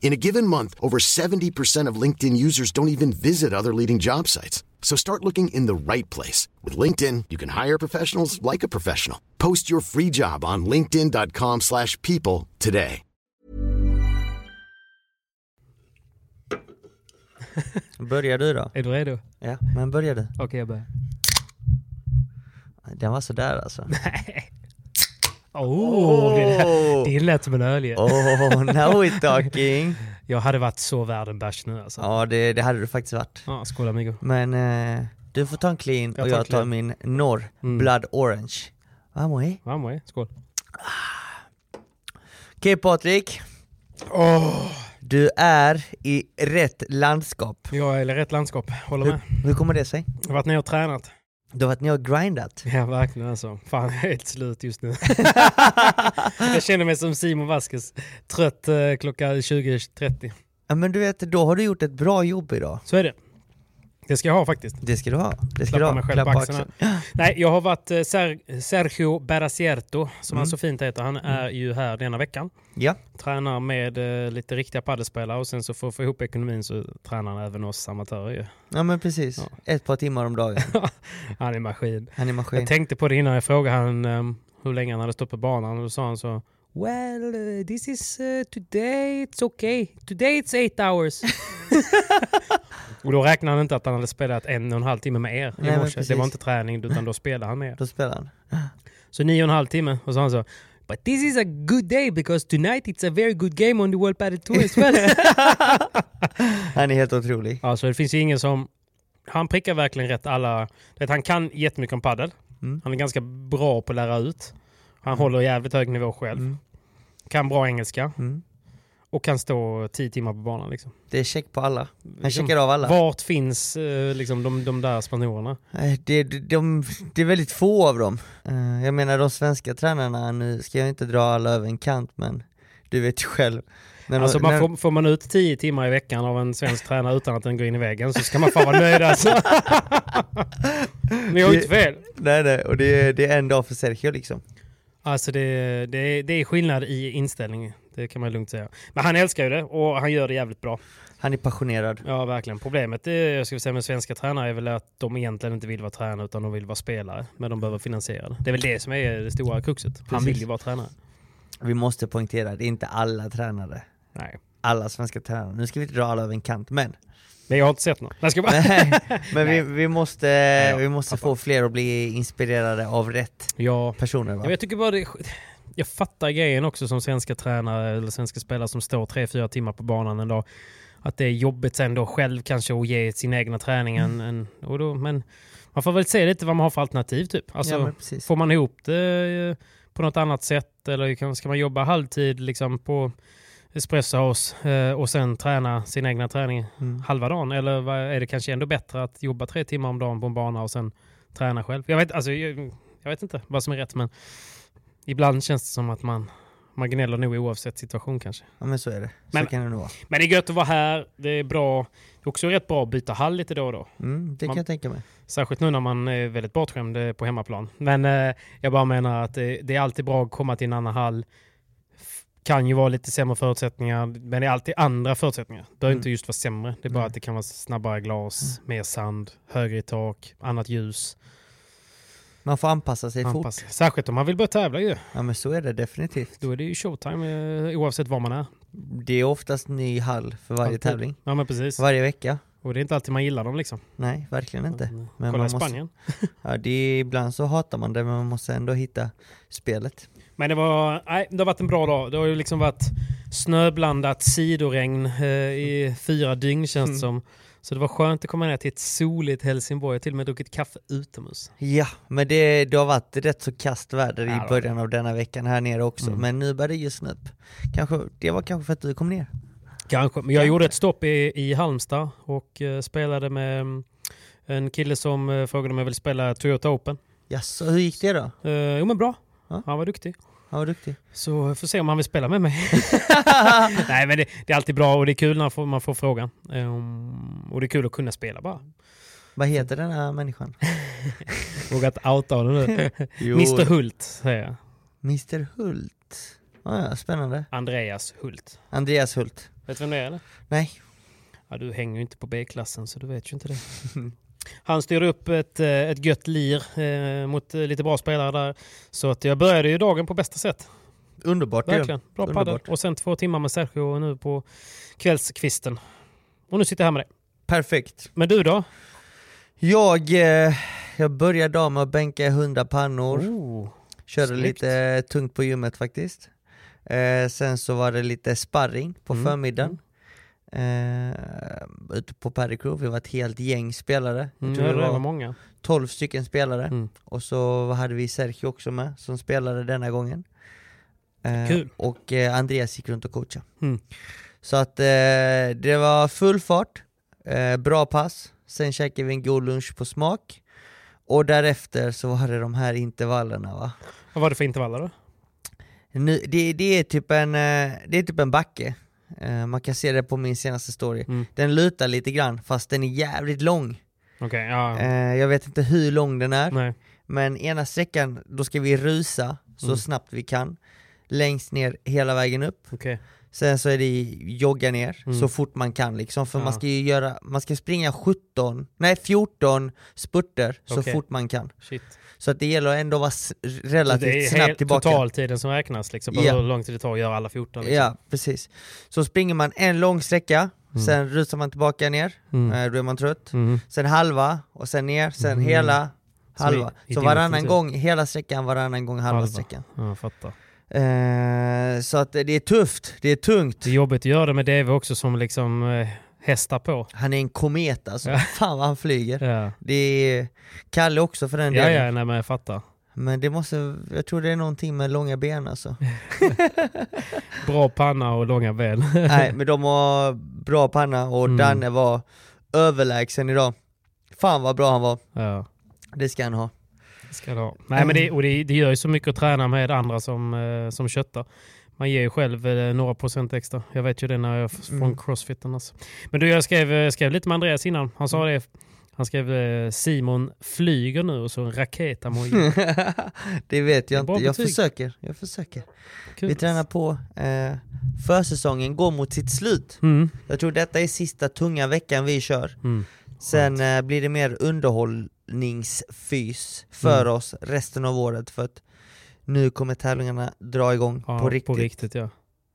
In a given month, over 70% of LinkedIn users don't even visit other leading job sites. So start looking in the right place. With LinkedIn, you can hire professionals like a professional. Post your free job on linkedin.com slash people today. Börjar du då? Är du redo? Ja, men börjar du. Okej, jag börjar. Den var sådär alltså. Oh, det, det lät som en ölje. Oh, now we're talking. Jag hade varit så värd en bärs nu alltså. Ja, det, det hade du faktiskt varit. Ja, skål amigo. Men eh, du får ta en clean Jag och tar jag tar clean. min Norr Mm. Blood Orange. Vamos eh? Vamos, eh. skål. Okej Patrik. Du är i rätt landskap. Jag är i rätt landskap, håller med. Hur, hur kommer det sig? Jag har varit nere och tränat. Du har varit nere och grindat. Ja, verkligen alltså. Fan, jag är helt slut just nu. jag känner mig som Simon Vasquez. Trött eh, klockan 20.30. Ja, men du vet, då har du gjort ett bra jobb idag. Så är det. Det ska jag ha faktiskt. Det ska du ha. Det ska Klappa du ha. mig Klappa axeln. Nej, jag har varit eh, Ser- Sergio Berasierto, som Mm. han så fint heter. Han är ju här denna veckan. Ja. Tränar med eh, lite riktiga paddelspelare och sen så för att få ihop ekonomin så tränar han även oss amatörer ju. ja, men precis. Ja. Ett par timmar om dagen. Han är maskin. Han är maskin. Jag tänkte på det innan jag frågade han um, hur länge han hade stått på banan och då sa han så Well, uh, this is uh, today, it's okay. Today it's eight hours. och då räknade han inte att han hade spelat en och en halv timme med er Nej, i men morse. Det var inte träning utan då spelade han med er. Då spelar han. Så nio och en halv timme och så han så But this is a good day because tonight it's a very good game on the World Padel Tour as well. Han är helt otrolig. alltså det finns ju ingen som... Han prickar verkligen rätt alla... Vet, han kan jättemycket om padel. Mm. Han är ganska bra på att lära ut. Han håller jävligt hög nivå själv. Mm. Kan bra engelska. Mm. Och kan stå tio timmar på banan. Liksom. Det är check på alla. Han Liksom, checkar av alla. Vart finns eh, liksom, de, de där spanjorerna? Eh, Det, de, de, det är väldigt få av dem. Eh, Jag menar de svenska tränarna, nu ska jag inte dra alla över en kant men du vet ju själv. När Alltså man när- får, får man ut tio timmar i veckan av en svensk tränare utan att den går in i väggen så ska man fan vara nöjd alltså. Ni har ju inte fel. Nej nej, och det är, det är en dag för Sergio liksom. Alltså det, det, det är skillnad i inställning. Det kan man lugnt säga. Men han älskar ju det och han gör det jävligt bra. Han är passionerad. Ja, verkligen. Problemet är, jag skulle säga med svenska tränare är väl att de egentligen inte vill vara tränare utan de vill vara spelare. Men de behöver finansiera det. Det är väl det som är det stora kruxet. Han Precis. vill ju vara tränare. Vi måste poängtera, det är inte alla tränare. Nej. Alla svenska tränare. Nu ska vi inte dra alla över en kant men. Men jag har inte sett någon. Jag ska bara... Nej, men vi, Nej. vi måste, ja, vi måste få fler att bli inspirerade av rätt Ja. personer Ja, va? men Jag tycker bara det... Jag fattar grejen också som svenska tränare eller svenska spelare som står tre fyra timmar på banan en dag. Att det är jobbigt sen då själv kanske att ge sin egna träning en, en, och då, Men man får väl se lite vad man har för alternativ typ. Alltså, ja. Får man ihop det eh, på något annat sätt eller ska man jobba halvtid liksom på Espresso House eh, och sen träna sin egna träning Mm. halva dagen? Eller är det kanske ändå bättre att jobba tre timmar om dagen på en bana och sen träna själv? Jag vet, alltså, jag, jag vet inte vad som är rätt men ibland känns det som att man, Man gnäller nog oavsett situation kanske. Ja men så är det. Men- så kan det nog vara. Men det är gött att vara här. Det är bra. Det är också rätt bra att byta hall lite då och då. Mm, det Man- kan jag tänka mig. Särskilt nu när man är väldigt bortskämd eh, på hemmaplan. Men eh, jag bara menar att det, det är alltid bra att komma till en annan hall. Kan ju vara lite sämre förutsättningar, men det är alltid andra förutsättningar. Det behöver Mm. inte just vara sämre. Det är bara Nej. att det kan vara snabbare glas, mer sand, högre i tak, annat ljus. Man får anpassa sig fort. Anpassa. Särskilt om man vill börja tävla ju. Ja men så är det definitivt. Då är det ju showtime eh, oavsett var man är. Det är oftast ny hall för varje Alltid. tävling. Ja men precis. Varje vecka. Och det är inte alltid man gillar dem liksom. Nej, verkligen inte. Mm. Men Kolla man i måste- Spanien. Ja, det är, ibland så hatar man det men man måste ändå hitta spelet. Men det var, nej, det har varit en bra dag. Det har ju liksom varit snöblandat sidoregn eh, i fyra dygn känns det Mm. som. Så det var skönt att komma ner till ett soligt Helsingborg. Jag har till och med druckit kaffe utomhus. Ja, men det, det har varit rätt så kast väder i början av denna veckan här nere också. Mm. Men nu börjar det ljusna upp. Kanske, det var kanske för att du kom ner. Kanske. Men jag gjorde ett stopp i, i Halmstad och eh, spelade med mm, en kille som eh, frågade om jag ville spela Toyota Open. Jaså, hur gick det då? Eh, jo men bra. Ja. Han var duktig. Han var duktig. Så jag får se om han vill spela med mig. Nej men det, det är alltid bra och det är kul när man får, man får frågan. Ehm, och det är kul att kunna spela bara. Vad heter den här människan? Vågat outa honom nu. Mr Hult säger jag. Mr Hult. Ah, ja, spännande. Andreas Hult. Andreas Hult. Vet du vem det är eller? Nej. Ja, du hänger ju inte på B-klassen så du vet ju inte det. Han styrde upp ett, eh, ett gött lir eh, mot eh, lite bra spelare där. Så att jag började ju dagen på bästa sätt. Underbart. Verkligen. Bra Underbart. padel. Och sen två timmar med Sergio nu på kvällskvisten. Och nu sitter jag här med dig. Perfekt. Men du då? Jag, eh, jag började dagen med att bänka 100 pannor. Oh, Körde snyggt. lite tungt på gymmet faktiskt. Eh, sen så var det lite sparring på Mm, förmiddagen. Eh, ute på Paddy vi var ett helt gäng spelare. Jag mm, tror det var många. 12 stycken spelare. Mm. Och så hade vi Sergio också med, som spelade denna gången. Eh, Kul. Och eh, Andreas gick runt och coachade. Mm. Så att eh, det var full fart, eh, bra pass, sen käkade vi en god lunch på smak. Och därefter så var det de här intervallerna va. Vad var det för intervaller då? Nu, det, det, är typ en, eh, det är typ en backe, Eh, man kan se det på min senaste story. Mm. Den lutar lite grann fast den är jävligt lång. Okej, ja. Eh, Jag vet inte hur lång den är, Nej. men ena sträckan då ska vi rusa så Mm. snabbt vi kan, längst ner hela vägen upp. Okej. Sen så är det jogga ner Mm. så fort man kan liksom, för Ja. man ska ju göra, man ska springa 17, nej 14 spurter så Okej. fort man kan. Shit. Så att det gäller att ändå vara s- Så relativt det är snabbt tillbaka. totaltiden som räknas liksom, Ja. hur lång tid det tar att göra alla 14 liksom. Ja, precis. Så springer man en lång sträcka, Mm. sen rusar man tillbaka ner, Mm. eh, då är man trött. Mm. Sen halva, och sen ner, sen Mm. hela, halva. Så varannan typ. gång hela sträckan, varannan gång halva, Halva. sträckan. Ja, fattar. Eh, så att det är tufft, det är tungt. Det är jobbigt att göra det med DV också som liksom eh, hästar på. Han är en komet alltså, Ja. fan vad han flyger. Ja, Det är Kalle också för den ja, delen. ja nej, men jag fattar. Men det måste, jag tror det är någonting med långa ben alltså. Bra panna och långa ben. Nej men de har bra panna och Mm. Danne var överlägsen idag. Fan vad bra han var, ja, det ska han ha. Det ska det ha. Nej, men det, och det, det gör ju så mycket att träna med andra som, eh, som köttar. Man ger ju själv eh, några procent extra. Jag vet ju det när jag från Mm. crossfiten. Alltså. Men du, jag skrev, eh, skrev lite med Andreas innan. Han sa det. Han skrev Simon flyger nu och så en raket-emoji. det vet Det jag bra inte, jag betyg. försöker, jag försöker. Kul. Vi tränar på, eh, försäsongen går mot sitt slut. Mm. Jag tror detta är sista tunga veckan vi kör. Mm. Sen eh, blir det mer underhållningsfys för Mm. oss resten av året för att nu kommer tävlingarna dra igång Ja, på riktigt. På riktigt ja.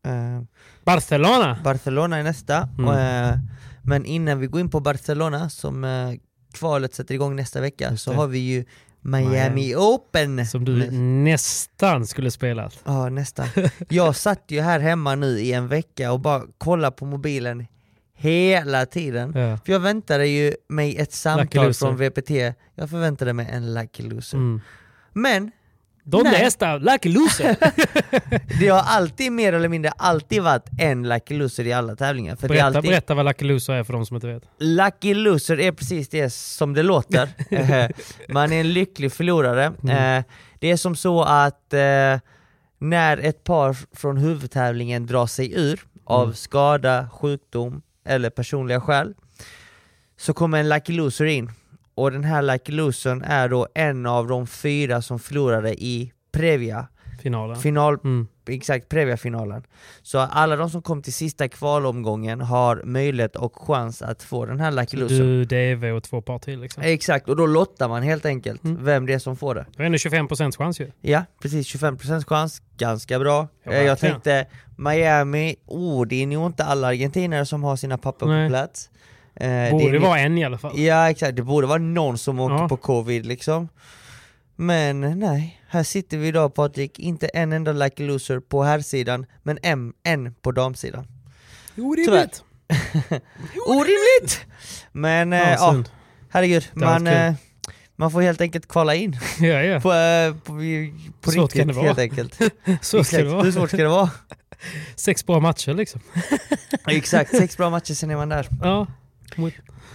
Eh, Barcelona! Barcelona är nästa, Mm. eh, men innan vi går in på Barcelona som eh, kvalet sätter igång nästa vecka så har vi ju Miami, Miami. Open! Som du Nä- nästan skulle spela. Ja nästan. Jag satt ju här hemma nu i en vecka och bara kollade på mobilen hela tiden. Ja. För jag väntade ju mig ett samtal från VPT, jag förväntade mig en lucky loser. Mm. Men Donde Nej. está Lucky Loser? det har alltid mer eller mindre alltid varit en lucky loser i alla tävlingar. För berätta, alltid, berätta vad Lucky Loser är för de som inte vet. Lucky loser är precis det som det låter. Eh, Man är en lycklig förlorare. Mm. Eh, Det är som så att eh, När ett par från huvudtävlingen drar sig ur av Mm. skada, sjukdom eller personliga skäl så kommer en Lucky Loser in. Och den här Lucky Losern är då en av de fyra som förlorade i Previa. Finalen. final, Mm. exakt Previa-finalen. Så alla de som kom till sista kvalomgången har möjlighet och chans att få den här Lucky Losern. Du, DV och två par till liksom. Exakt, och då lottar man helt enkelt Mm. vem det är som får det. Det är ändå 25% chans ju. Ja, precis 25% chans, ganska bra. Ja, jag tänkte Miami, oh det är nog inte alla argentinare som har sina papper Nej. på plats. Eh, Borde är det ni- vara en i alla fall. Ja exakt, det borde vara någon som åker Ja. på covid liksom. Men nej, här sitter vi idag Patrik, inte en enda lucky loser på herrsidan, men en, en på damsidan. Orimligt! Orimligt! Men eh, Ja, synd. herregud, man, eh, man får helt enkelt kvala in Ja, ja. på, eh, på, på kan riktigt det vara. helt enkelt. Så ska det vara. Hur svårt ska det vara? Sex bra matcher liksom. Exakt, sex bra matcher sen är man där. Ja,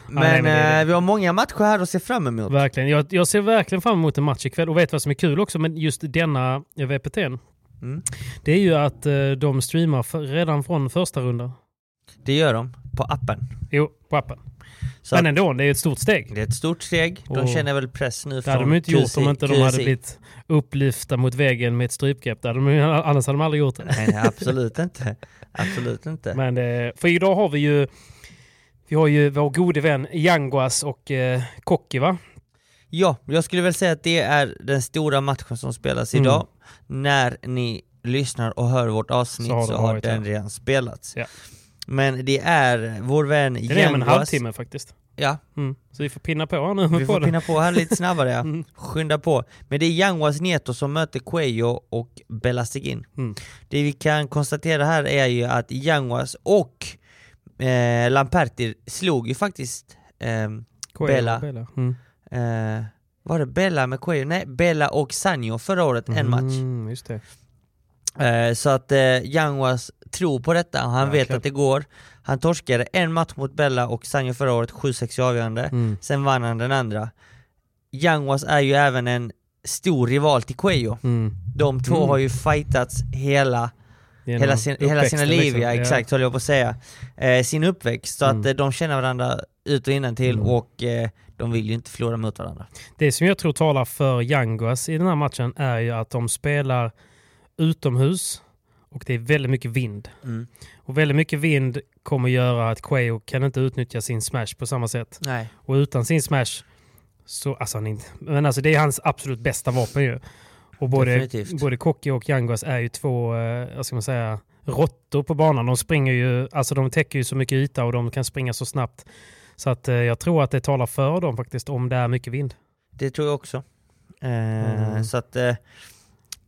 Men, nej, men det det. eh, vi har många matcher här att se fram emot. verkligen. Jag, jag ser verkligen fram emot en match ikväll. Och vet vad som är kul också med just denna VPT'n? Mm. Det är ju att eh, de streamar redan från första rundan. Det gör de, på appen. Jo, på appen. Så Men ändå, det är ett stort steg. det är ett stort steg, de Och- känner väl press nu Det från hade de inte gjort om inte de hade blivit upplyfta mot väggen med ett strypgrepp. Det hade de, annars hade de aldrig gjort det. Nej, absolut inte. Absolut inte. Men, eh, för idag har vi ju vi har ju vår gode vän Yanguas och eh, Kokki va? Ja, jag skulle väl säga att det är den stora matchen som spelas Mm. idag. När ni lyssnar och hör vårt avsnitt Så har så har, den ja. redan spelats. Ja. Men det är vår vän Det är om en Yanguas- halvtimme faktiskt. Ja, Mm. Så vi får pinna på här nu vi får pinna på här lite snabbare ja. Mm. Skynda på. Men det är Yanguas Nieto som möter Cuello och Belastegin. Mm. Det vi kan konstatera här är ju att Yanguas och eh, Lamperti slog ju faktiskt ehm, Coelho, Bella. Bella. Mm. eh, var det Bella med Cuello? Nej, Bella och Sanjo förra året, en match. Mm, just det. Eh, så att eh, Yanguas tror på detta, han vet Verkligen. att det går. Han torskade en match mot Bella och Sanjo förra året, 7-6 i avgörande. Mm. Sen vann han den andra. Yanguas är ju även en stor rival till Cuello. Mm. De två Mm. har ju fightats hela, hela, sin, hela sina liv, liksom. ja, exakt höll jag på att säga. Eh, sin uppväxt, så Mm. att eh, de känner varandra ut och innan till Mm. och eh, de vill ju inte förlora mot varandra. Det som jag tror talar för Yanguas i den här matchen är ju att de spelar utomhus och det är väldigt mycket vind. Mm. Och väldigt mycket vind kommer göra att Quayo kan inte utnyttja sin smash på samma sätt. Nej. Och utan sin smash så, alltså, han är inte, men alltså det är hans absolut bästa vapen ju. Och både, Definitivt. både Kokki och Yanguas är ju två, eh, vad ska man säga, råttor på banan. De springer ju, alltså de täcker ju så mycket yta och de kan springa så snabbt. Så att eh, jag tror att det talar för dem faktiskt om det är mycket vind. Det tror jag också. Eh, Mm. Så att eh,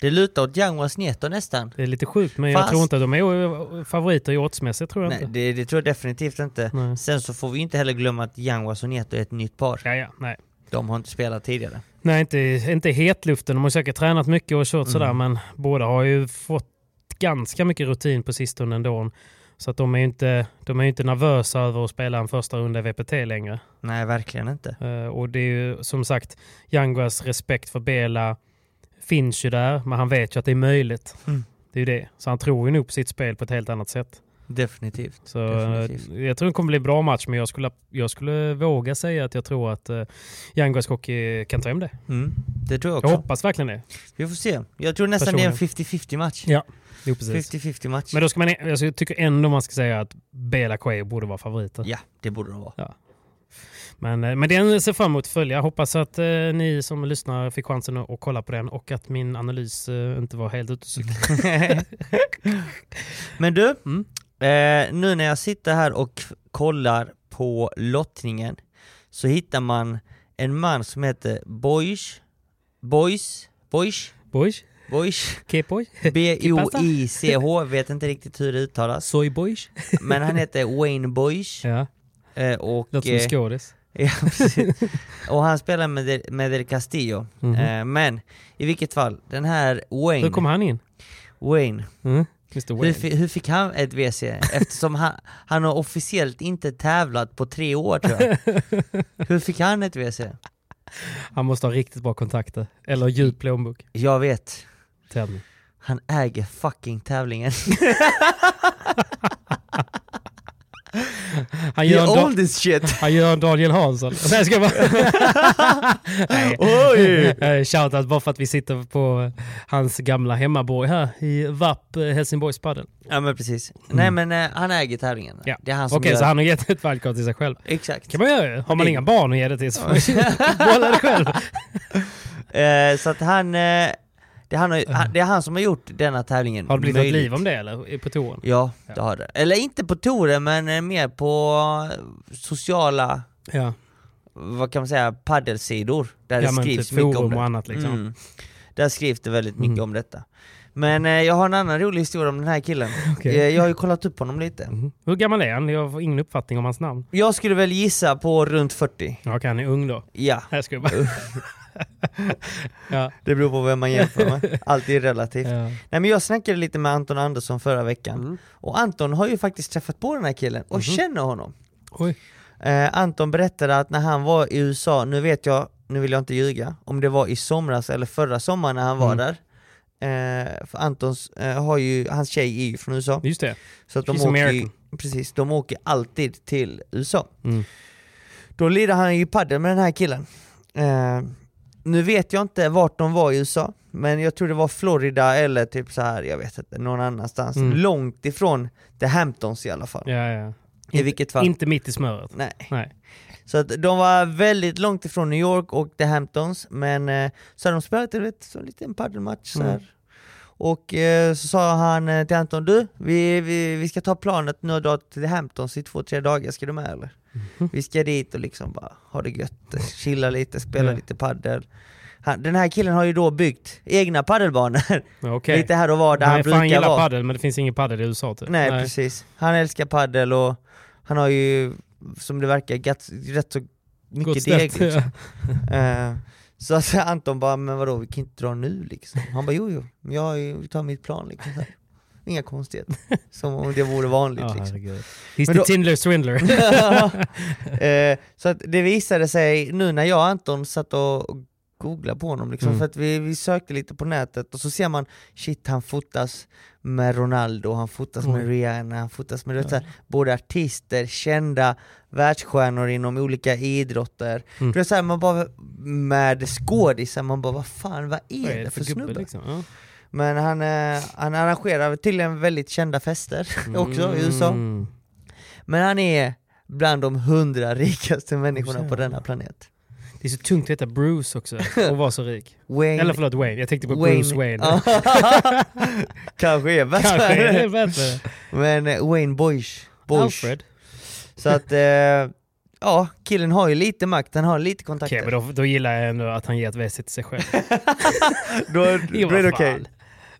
det lutar åt Yanguas Nieto nästan. Det är lite sjukt men jag Fast- tror inte att de är favoriter i oddsmässigt tror jag Nej, inte. det, det tror jag definitivt inte. Nej. Sen så får vi inte heller glömma att Yanguas och Nieto är ett nytt par. Ja, ja, nej. De har inte spelat tidigare. Nej, inte, inte hetluften. De har säkert tränat mycket och kört Mm. sådär, men båda har ju fått ganska mycket rutin på sistone ändå. Så att de är ju inte, de är inte nervösa över att spela en första runda i VPT längre. Nej, verkligen inte. Eh, och det är ju som sagt, Yanguas respekt för Bela finns ju där, men han vet ju att det är möjligt. Mm. Det är ju det. Så han tror ju nog på sitt spel på ett helt annat sätt. Definitivt. Så eh, Definitivt. jag tror det kommer bli en bra match, men jag skulle, jag skulle våga säga att jag tror att uh, Yanguas Hockey kan ta hem det. Mm, det tror jag Jag också. hoppas verkligen det. Vi får se. Jag tror nästan det är en 50-50 match. Ja, jo, precis. 50-50 match. Men då ska man, alltså, jag tycker ändå man ska säga att Bela Quay borde vara favoriter. Ja, det borde de vara. Men, eh, men den ser fram emot att följa. Hoppas att eh, ni som lyssnar fick chansen att, att kolla på den och att min analys eh, inte var helt ute. Men du, Mm. Eh, nu när jag sitter här och kollar på lottningen så hittar man en man som heter Boys, Boys, Boys? Boys, K-boy? B-O-I-C-H, vet inte riktigt hur det uttalas. Soy boys? Men han heter Wayne Boys. Ja, Eh, och, låter som eh, skådis. ja, precis. och han spelar med, Del- med Del Castillo. Mhm. Eh, men i vilket fall, den här Wayne, Hur kom han in? Wayne Mm. Mr hur, hur fick han ett WC? Eftersom han, han har officiellt inte tävlat på tre år tror jag. Hur fick han ett WC? Han måste ha riktigt bra kontakter. Eller djup plånbok. Jag vet. Me. Han äger fucking tävlingen. Han gör, en own this shit! han gör en Daniel Hansson. Nej, jag ska bara... Nej. Oj! Shoutout bara för att vi sitter på hans gamla hemmaborg här i VAP eh, Helsingborgs padel. Ja men precis. Nej men eh, han äger tävlingen. Ja. Det är han som Okej, gör... så han har gett ett wildcard till sig själv. Exakt. kan man göra ju. Har man inga barn att ge det till så får man bolla det själv. Eh, så att han... Eh, det, han har, han, det är han som har gjort denna tävlingen Har det blivit något möjligt. liv om det eller? På touren? Ja, Ja. det har det. Eller inte på touren men eh, mer på eh, sociala, Ja, vad kan man säga, paddelsidor. Där ja det skrivs typ mycket om det. och annat liksom. Mm. Där skrivs det väldigt mycket Mm. om detta. Men eh, jag har en annan rolig historia om den här killen. Okej. Eh, jag har ju kollat upp honom lite. Mhm. Hur gammal är han? Jag har ingen uppfattning om hans namn. Jag skulle väl gissa på runt 40. Ja, okej, han är ung då. Ja, Jag ska bara... ja, det beror på vem man jämför med. Allt är relativt. ja. Nej men jag snackade lite med Anton Andersson förra veckan. Mm. Och Anton har ju faktiskt träffat på den här killen och Mhm. känner honom. Oj. Eh, Anton berättade att när han var i USA, nu vet jag, nu vill jag inte ljuga, om det var i somras eller förra sommaren när han var Mm. där. Eh, för Antons eh, har ju, hans tjej är ju från USA. Just det. Så att de She's åker, American. precis, de åker alltid till USA. Mm. Då lirar han ju padel med den här killen. Eh, nu vet jag inte vart de var i USA, men jag tror det var Florida eller typ så här, jag vet inte, någon annanstans. Mm. Långt ifrån The Hamptons i alla fall. Ja, ja. I vilket fall. Inte mitt i smöret. Nej. Nej. Så att de var väldigt långt ifrån New York och The Hamptons, men eh, så hade de spelat vet, så en liten padelmatch så. Mm. Och eh, så sa han eh, till Anton, du, vi, vi, vi ska ta planet nu och dra till The Hamptons i två, tre dagar, ska du med eller? Mhm. Vi ska dit och liksom bara ha det gött, chilla lite, spela Ja. lite padel. Han, den här killen har ju då byggt egna padelbanor Ja, Okej. lite här och var där Han, han, är fan brukar gillar vara. padel men det finns ingen padel i USA typ. Nej, precis. Han älskar padel och han har ju, som det verkar, gett, rätt så mycket Gott deg. ställt. Liksom. Eh, så alltså, Anton bara, men vadå, vi kan inte dra nu liksom. Han bara, jo jo, jag tar mitt plan liksom. Inga konstigheter. Som om det vore vanligt Ja, liksom. herregud. He's Men the då- Tindler Swindler. Eh, så att det visade sig nu när jag och Anton satt och googlade på honom, liksom, Mm. för att vi, vi sökte lite på nätet och så ser man shit han fotas med Ronaldo, han fotas med Oj. Rihanna, han fotas med här, både artister, kända världsstjärnor inom olika idrotter. Mm. Du vet, så här, man bara, med skådisar, man bara vad fan, vad är, Vad är det för, snubbe? liksom? Ja. Men han, eh, han arrangerar tydligen väldigt kända fester också i USA. Mm. Men han är bland de hundra rikaste människorna på denna planet. Det är så tungt att heta Bruce också och vara så rik. Wayne, Eller förlåt Wayne, jag tänkte på Bruce Wayne. Kanske är bättre. Kanske är bättre. Men eh, Wayne Boyce. Boyce. Alfred. Så att, eh, ja, killen har ju lite makt, han har lite kontakter. Okej, men då, då gillar jag ändå att han ger ett WC till sig själv. då, då är det okej. fan.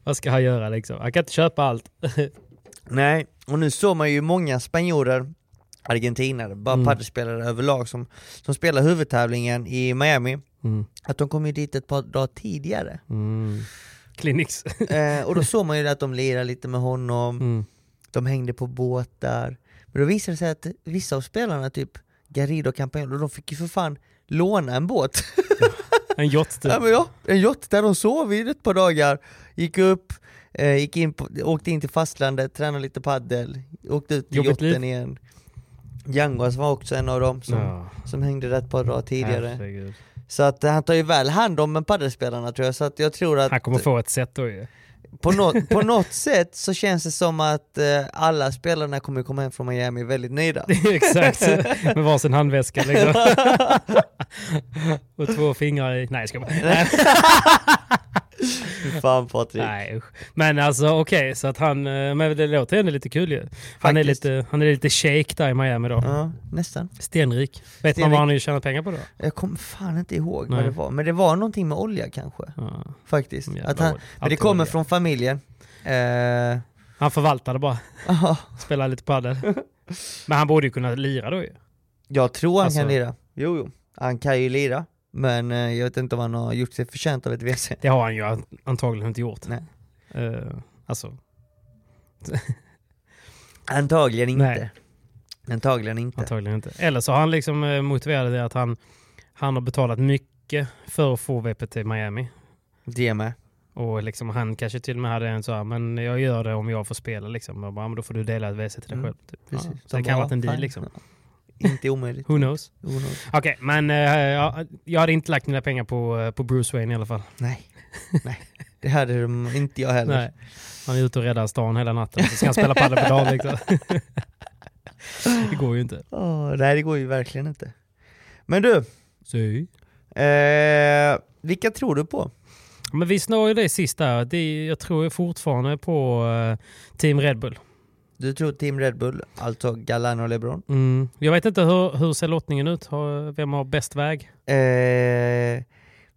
Vad ska han göra liksom? Han kan inte köpa allt. Nej, och nu såg man ju många spanjorer, argentinare, bara Mm. padelspelare överlag som, som spelar huvudtävlingen i Miami, Mm. att de kom ju dit ett par dagar tidigare. Mm. Clinics. Eh, och då såg man ju att de lirade lite med honom, Mm. de hängde på båtar. Men då visade det sig att vissa av spelarna, typ Garrido och Campagnolo, de fick ju för fan låna en båt. En yacht typ. ja, men ja, en yacht där de sov i ett par dagar, gick upp, eh, gick in på, åkte in till fastlandet, tränade lite paddel, åkte ut till yachten igen. Djangos var också en av dem som, Ja, som hängde där ett par dagar tidigare. herregud. Så att eh, han tar ju väl hand om paddelspelarna tror jag, så att jag tror att Han kommer få ett set då ju. På, något, på något sätt så känns det som att eh, alla spelarna kommer komma hem från Miami väldigt nöjda. Exakt, med varsin handväska liksom. och två fingrar i... Nej jag ska bara... Fan Patrik. nej usch. Men alltså okej, så att han... eh, Men det låter ändå lite kul ju. Han är lite, han är lite shake där i Miami då. Ja, nästan. Stenrik. Vet man Stenrik. vad han har tjänat pengar på då? Jag kommer fan inte ihåg Nej. vad det var, men det var någonting med olja kanske. Ja. Faktiskt. Att han, men det kommer olja. från familjen. Eh, Han förvaltade bara, spelade lite padel. Men han borde ju kunna lira då ju. jag tror han Alltså- kan lira. Jo, jo. Han kan ju lira. Men eh, jag vet inte om han har gjort sig förtjänt av ett WC. Det har han ju an- antagligen inte gjort. Nej. Eh, alltså, Antagligen inte. Nej. Antagligen inte. antagligen inte. Eller så har han liksom eh, motiverat det att han, han har betalat mycket för att få VPT Miami. Det med. Och liksom, han kanske till och med hade en så här, men jag gör det om jag får spela liksom. Jag bara, men då får du dela ett WC till dig Mm, själv. Typ. Ja, Precis. så det De kan ha varit en deal liksom. Inte omöjligt. Who knows? Who knows? Okej, men eh, ja, jag hade inte lagt mina pengar på, eh, på Bruce Wayne i alla fall. Nej. Nej, det hade de inte jag heller. Nej. Han är ute och räddar stan hela natten, så ska han spela padel på dagen liksom. det går ju inte. Åh, nej, det går ju verkligen inte. Men du, Så. eh, vilka tror du på? Men vi snor ju det sist där. Jag tror fortfarande på eh, Team Red Bull. Du tror Team Red Bull, alltså Galán och LeBron? Mm. Jag vet inte hur, hur ser lottningen ut? Vem har bäst väg? Eh,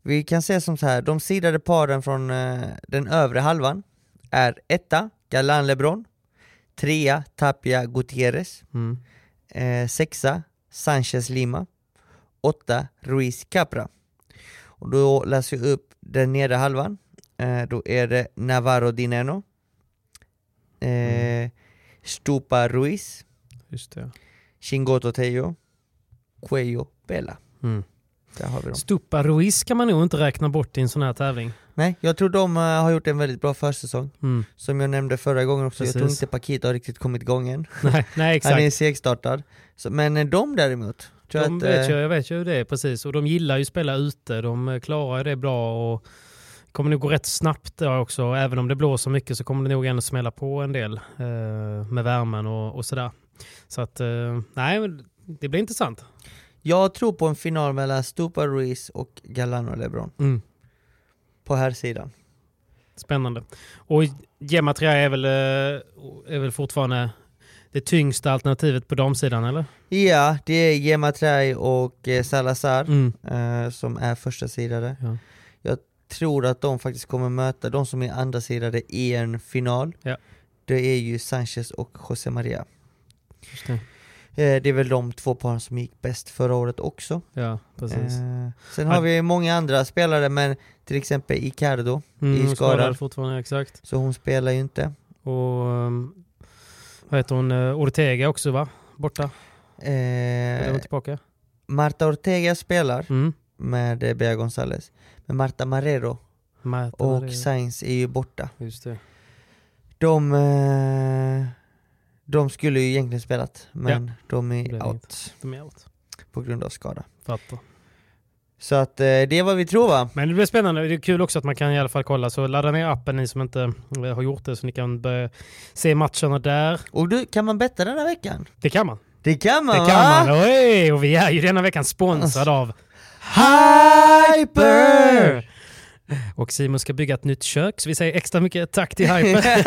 vi kan säga som så här, de sidade paren från eh, den övre halvan är etta, Galán LeBron, trea, Tapia Gutierrez, Mm. eh, sexa, Sanchez Lima, åtta, Ruiz Capra. Och då läser jag upp den nedre halvan, eh, då är det Navarro Dineno, eh, Stupa Ruiz, Just det. Chingoto Tejo, Cuello Bela. Mm. Där har vi dem. Stupa Ruiz kan man nog inte räkna bort i en sån här tävling. Nej, jag tror de eh, har gjort en väldigt bra försäsong. Mm. Som jag nämnde förra gången också, jag tror Precis. inte Paquito har riktigt kommit igång än. Nej, nej, exakt. Han är segstartad. Så, men eh, de däremot, tror De jag att... vet eh, ju, jag vet ju hur det är precis. Och de gillar ju att spela ute. De eh, klarar ju det bra och kommer nog gå rätt snabbt där också. Även om det blåser mycket så kommer det nog ändå smälla på en del eh, med värmen och, och sådär. Så att, eh, nej, det blir intressant. Jag tror på en final mellan Stupa Ruiz och Galano LeBron Mm. på här sidan. Spännande. Och Gematria är väl, eh, är väl fortfarande det tyngsta alternativet på damsidan, eller? Ja, det är Gemma Trai och eh, Salazar Mm. eh, som är första sidade. Ja. Tror att de faktiskt kommer möta de som är andra sidade i en final. Ja. Det är ju Sanchez och José Maria. Det. Eh, det är väl de två paren som gick bäst förra året också. Ja, precis. Eh, sen har vi många andra spelare, men till exempel Icardo, Mm, är skadad fortfarande, exakt. så hon spelar ju inte. Och um, vad heter hon? Uh, Ortega också va? Borta? Eh, hon tillbaka? Marta Ortega spelar Mm. med eh, Bea Gonzales, men Marta Marrero Marta och Maria. Sainz är ju borta. Just det. De, eh, de skulle ju egentligen spelat, men de Det är out De är out. på grund av skada. Fattar. Så att eh, det är vad vi tror va? Men det blir spännande. Det är kul också att man kan i alla fall kolla. Så ladda ner appen ni som inte eh, har gjort det så ni kan börja se matcherna där. Och du, kan man betta den här veckan? Det kan man. Det kan man Det va? kan man. Oj, och vi är ju denna veckan sponsrade av Hyper! Och Simon ska bygga ett nytt kök, så vi säger extra mycket tack till Hyper.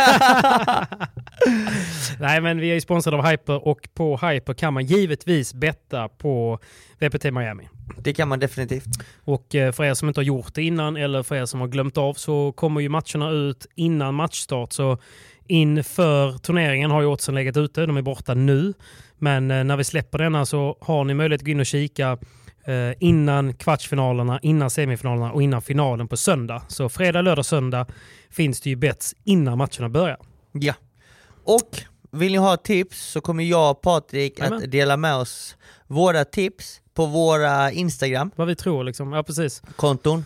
Nej, men vi är ju sponsrade av Hyper och på Hyper kan man givetvis betta på VPT Miami. Det kan man definitivt. Och eh, för er som inte har gjort det innan eller för er som har glömt av så kommer ju matcherna ut innan matchstart. Så inför turneringen har ju oddsen legat ute, de är borta nu. Men eh, när vi släpper denna så har ni möjlighet att gå in och kika eh, innan kvartsfinalerna, innan semifinalerna och innan finalen på söndag. Så fredag, lördag, söndag finns det ju bets innan matcherna börjar. Ja. Och vill ni ha tips så kommer jag och Patrik Jajamän. att dela med oss våra tips på våra Instagram-konton, Vad vi tror liksom. Ja, precis.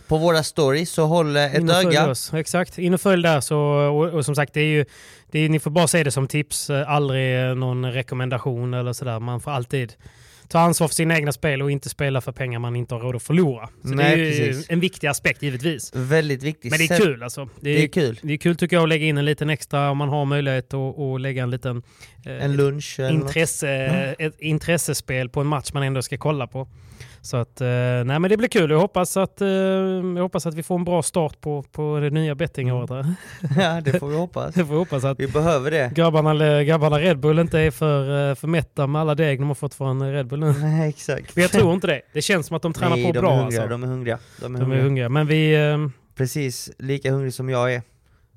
på våra stories, så håll eh, ett In öga. oss. Exakt, in och följ där. Så, och, och som sagt, det är ju, det är, ni får bara se det som tips, eh, aldrig någon rekommendation eller sådär. Man får alltid ta ansvar för sina egna spel och inte spela för pengar man inte har råd att förlora. Så det Nej, är ju precis. en viktig aspekt givetvis. Väldigt viktigt. Men det är kul alltså. Det Det är, är kul. det är kul tycker jag att lägga in en liten extra om man har möjlighet att, att lägga en liten eh, En lunch intresse, ett intressespel på en match man ändå ska kolla på. Så att, eh, nej men det blir kul. Jag hoppas att, eh, jag hoppas att vi får en bra start på, på det nya bettingåret. här. Ja, det får vi hoppas. Jag får hoppas att Vi behöver det. grabbarna, grabbarna Red Bull inte är för, eh, för mätta med alla deg de har fått från Red Bull nu. Nej, exakt. Men jag tror inte det. Det känns som att de tränar Nej, på de bra. är hungriga, alltså. de är hungriga. De är De är hungriga. hungriga. Men vi... Eh, Precis lika hungrig som jag är.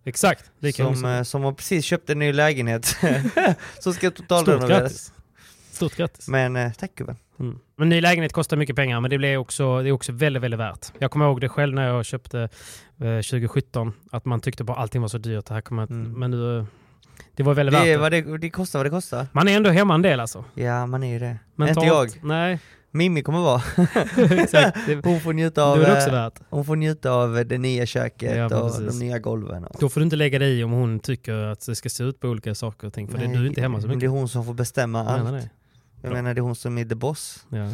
exakt. Lika som, hungriga eh, som har precis köpt en ny lägenhet. som ska Stort totalrenoveras. grattis. Stort grattis. Men eh, tack gubben. Mm. Men ny lägenhet kostar mycket pengar, men det, blir också, det är också väldigt, väldigt värt. Jag kommer ihåg det själv när jag köpte eh, 2017, att man tyckte bara allting var så dyrt. Det här kommer, Mm. Men nu, det var väldigt Det, värt är det. det, det kostar vad det kostar. Man är ändå hemma en del alltså. Ja, man är ju det. Mentalt. Inte jag. Nej, Mimmi kommer vara. Exakt. Det, Hon får njuta det av, det eh, hon får njuta av det nya köket Ja, och precis. de nya golven. Och. Då får du inte lägga dig i om hon tycker att det ska se ut på olika saker och ting, för det, du är inte hemma så mycket. Det är hon som får bestämma allt. Jag Bra. menar det är hon som är the boss. Ja.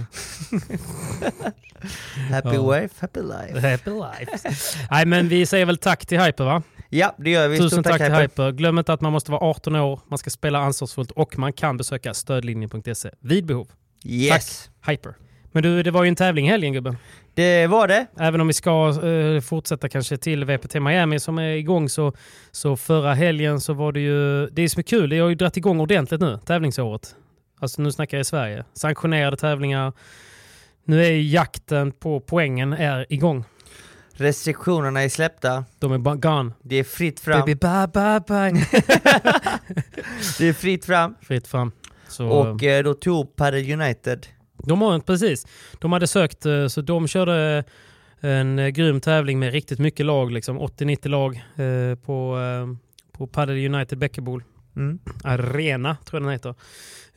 Happy Ja. wife, happy life. Happy life. Nej men vi säger väl tack till Hyper va? Ja, det gör vi. Tusen Stort tack till Hyper. Hyper. Glöm inte att man måste vara 18 år, man ska spela ansvarsfullt och man kan besöka stödlinjen.se vid behov. Yes, Hyper. Men du, det var ju en tävling i helgen gubben. det var det. Även om vi ska eh, fortsätta kanske till VPT Miami som är igång så, så förra helgen så var det ju... Det är som är kul, det har ju dragit igång ordentligt nu, tävlingsåret. Alltså nu snackar jag i Sverige. Sanktionerade tävlingar. Nu är jakten på poängen är igång. Restriktionerna är släppta. De är gone. Det är fritt fram. Baby bye bye bye. Det är fritt fram. Fritt fram. Så, Och eh, då tog Padel United. De har precis. De hade sökt, eh, så de körde en eh, grym tävling med riktigt mycket lag, liksom 80-90 lag eh, på, eh, på Padel United Bäckebol Mm. Arena, tror jag den heter.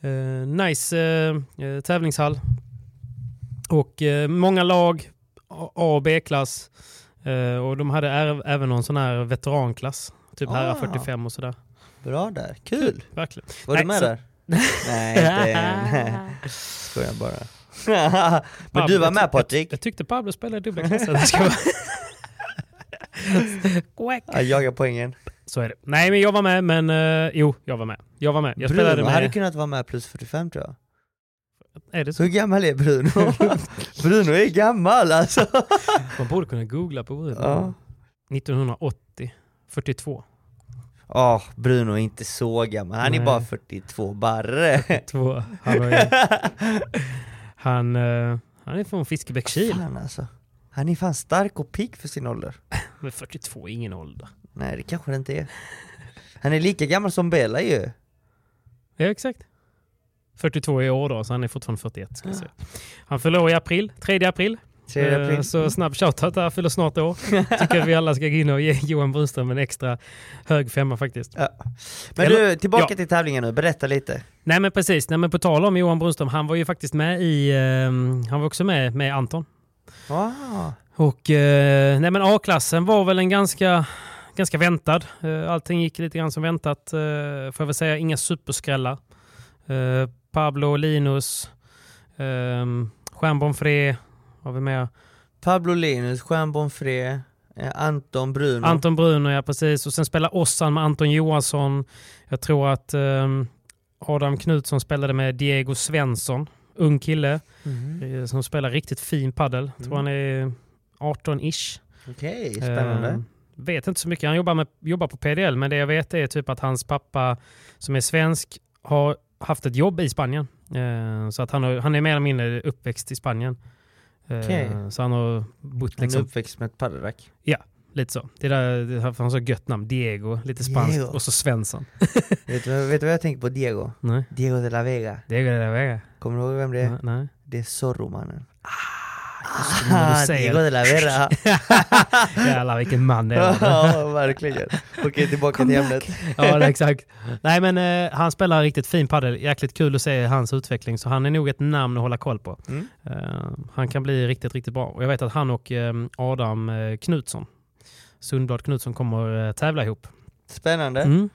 Eh, nice eh, eh, tävlingshall. Och eh, många lag, A och B-klass. Eh, och de hade även någon sån här veteranklass. Typ Ah. herrar 45 och sådär. Bra där, kul! Verkligen. Var Nej, du med så- där? Nej, inte. Skojar bara. Men du var med Patrik? jag tyckte Pablo spelade dubbla klasser. Jag jagar poängen. Så är det. Nej, men jag var med, men eh, jo, jag var med. Jag var med. Jag spelade Bruno med... hade kunnat vara med plus 45 tror jag. Är det så? Hur gammal är Bruno? Bruno är gammal alltså. Man borde kunna googla på Bruno. Ja. 1980. 42. Åh, Bruno är inte så gammal. Han är Nej. bara 42 barre. Två. Han, har ju- han, eh, han är från Fiskebäckskil. Fan alltså. Han är fan stark och pigg för sin ålder. Men 42 är ingen ålder. Nej, det kanske det inte är. Han är lika gammal som Bella ju. Ja, exakt. 42 i år då, så han är fortfarande 41. Ska jag säga. Han fyller år i april, 3 april. 3 Eh, april. Så snabb shoutout där, fyller snart år. Tycker att vi alla ska gå in och ge Johan Brunström en extra hög femma faktiskt. Ja. Men Eller- du, tillbaka ja. till tävlingen nu. Berätta lite. Nej men precis, Nej, men på tal om Johan Brunström, han var ju faktiskt med i, eh, han var också med med Anton. Wow. Och eh, nej men A-klassen var väl en ganska, ganska väntad. Eh, allting gick lite grann som väntat. Eh, får jag väl säga, inga superskrällar. Eh, Pablo Linus, eh, Stjärnborn Fre, har vi med. Pablo Linus, Jean Bonfré, Anton Bruno. Anton Bruno, ja precis. Och sen spelar Ossan med Anton Johansson. Jag tror att eh, Adam Knutsson spelade med Diego Svensson, ung kille. Eh, som spelar riktigt fin paddel. Jag tror Mm. han är 18-ish. Okej, spännande. Vet inte så mycket. Han jobbar, med, jobbar på PDL, men det jag vet är typ att hans pappa som är svensk har haft ett jobb i Spanien. Eh, så att han, har, han är mer eller mindre uppväxt i Spanien. Eh, Okej. Så han har bott Han är liksom, uppväxt med ett paddelrack. lite så. Det där, det har han så gött namn. Diego, lite spanskt. Diego. Och så Svensson. vet, du, vet du vad jag tänker på Diego? Nej, Diego de la Vega. Diego de la Vega. Kommer du ihåg vem det är? Nej. Det är Zorro-mannen. just säger Diego de la Vera. Jävlar vilken man det är. ja, verkligen. Okej, tillbaka till ämnet. Ja, exakt. Nej, men eh, han spelar riktigt fin padel. Jäkligt kul att se hans utveckling. Så han är nog ett namn att hålla koll på. Mm. Eh, han kan bli riktigt, riktigt bra. Och jag vet att han och eh, Adam eh, Knutsson, Sundblad Knutsson, kommer eh, tävla ihop. Spännande. Mm.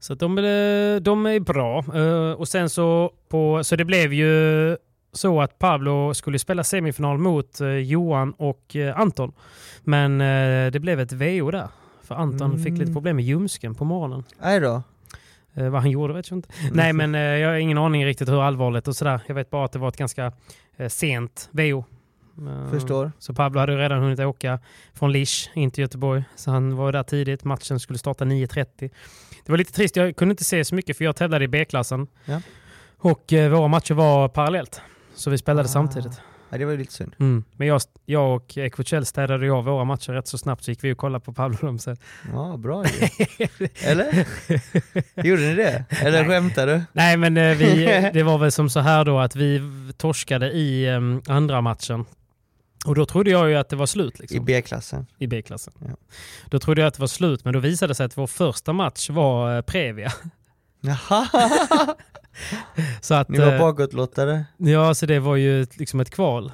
Så de, är- de är bra. Eh, och sen så, på, så det blev ju så att Pablo skulle spela semifinal mot eh, Johan och eh, Anton. Men eh, det blev ett VO där. För Anton Mm. fick lite problem med ljumsken på morgonen. Aj då. Eh, vad han gjorde vet jag inte. Mm. Nej, men eh, jag har ingen aning riktigt hur allvarligt och sådär. Jag vet bara att det var ett ganska eh, sent VO. Förstår. Så Pablo hade redan hunnit åka från Lisch in till Göteborg. Så han var där tidigt. Matchen skulle starta 9.30. Det var lite trist. Jag kunde inte se så mycket för jag tävlade i B-klassen. Ja. Och våra matcher var parallellt. Så vi spelade Ah. samtidigt. Ja, det var ju lite synd. Mm. Men jag, jag och Equachell städade av våra matcher rätt så snabbt så gick vi och kollade på Pablo sen. Ja, bra ju. Eller? Gjorde ni det? Eller Nej. skämtar du? Nej, men eh, vi, det var väl som så här då att vi torskade i eh, andra matchen. Och då trodde jag ju att det var slut. Liksom. I B-klassen. I B-klassen. Ja. Då trodde jag att det var slut, men då visade det sig att vår första match var eh, Previa. Jaha! så att, Ni var eh, bakåtlottade? Ja, så det var ju liksom ett kval.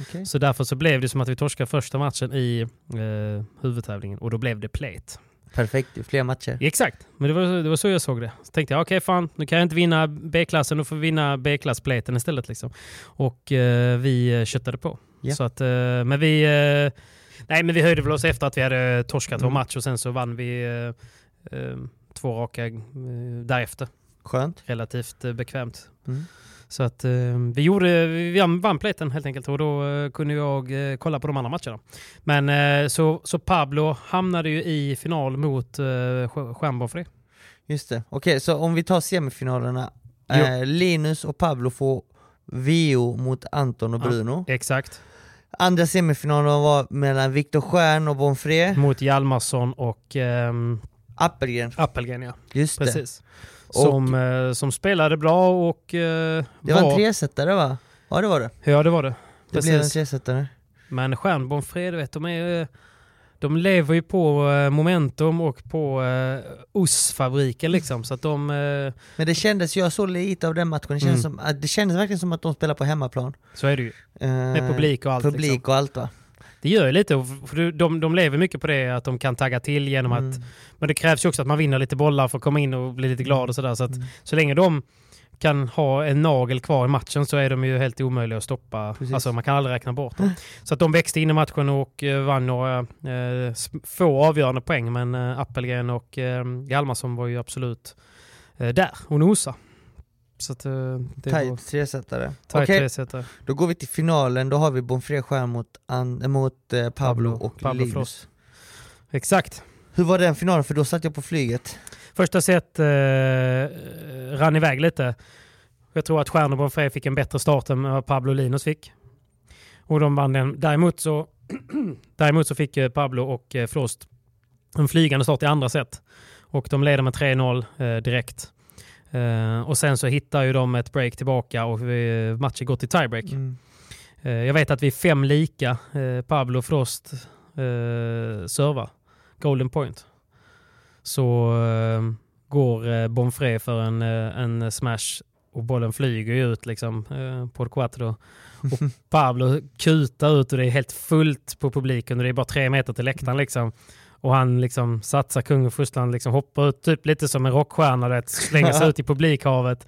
Okej. Så därför så blev det som att vi torskade första matchen i eh, huvudtävlingen och då blev det plate. Perfekt, fler matcher. Exakt, men det var, det var så jag såg det. Så tänkte jag, okej fan, nu kan jag inte vinna B-klassen, då får vi vinna B-klassplaten istället. Liksom. Och eh, vi eh, köttade på. Ja. Så att, eh, men vi... Eh, nej, men vi höjde väl oss efter att vi hade torskat vår Mm. match och sen så vann vi eh, två raka därefter. Skönt. Relativt eh, bekvämt. Mm. Så att eh, vi gjorde, vi vann platen helt enkelt och då eh, kunde jag eh, kolla på de andra matcherna. Men eh, så, så Pablo hamnade ju i final mot eh, det. Just det. Okej, så om vi tar semifinalerna. Eh, Linus och Pablo får VO mot Anton och Ja. Bruno. Exakt. Andra semifinalen var mellan Viktor Stjärn och Bonfré. Mot Hjalmarsson och ehm, Appelgren, Appelgren ja. just det. Precis. Och- Som, eh, som spelade bra och eh, Det var en tresetare va? Ja det var det. Ja det var det. Det blev en Precis. tresetare. Men Stjärnborn Fred, vet, de, är, eh, de lever ju på momentum och på eh, ostfabriken liksom. Så att de... Eh, Men det kändes, jag såg lite av den matchen, det kändes, Mm. som, att- det kändes verkligen som att de spelar på hemmaplan. så är det ju. Eh, Med publik och allt. Publik Liksom. och allt va? Det gör ju lite, för de, de lever mycket på det att de kan tagga till genom att... Mm. Men det krävs ju också att man vinner lite bollar för att komma in och bli lite glad och sådär. Så att Mm. så länge de kan ha en nagel kvar i matchen så är de ju helt omöjliga att stoppa. Precis. Alltså man kan aldrig räkna bort dem. Så att de växte in i matchen och eh, vann några eh, få avgörande poäng. Men eh, Appelgren och eh, Hjalmarsson var ju absolut eh, där och nosa. Så att, eh, det Tight tresetare. Okej, tresetare. då går vi till finalen, då har vi Bonfré Stjärn mot, An- äh, mot eh, Pablo, Pablo- och Pablo Linus. Frost. Exakt. Hur var den finalen? För då satt jag på flyget. Första set eh, rann iväg lite. Jag tror att Stjärn och Bonfré fick en bättre start än vad Pablo och Linus fick. Och de vann den. Däremot så, däremot så fick eh, Pablo och eh, Frost en flygande start i andra set. Och de leder med 3-0 eh, direkt. Eh, och sen så hittar ju de ett break tillbaka och vi, matchen går till tiebreak. Mm. Eh, jag vet att vi är fem lika. Eh, Pablo Frost eh, servar. Golden point. Så går Bonfré för en, en smash och bollen flyger ju ut liksom på quattro. Och Pablo kutar ut och det är helt fullt på publiken och det är bara tre meter till läktaren liksom. Och han liksom satsar kung och furstland, liksom hoppar ut typ lite som en rockstjärna, det, slänger sig ut i publikhavet.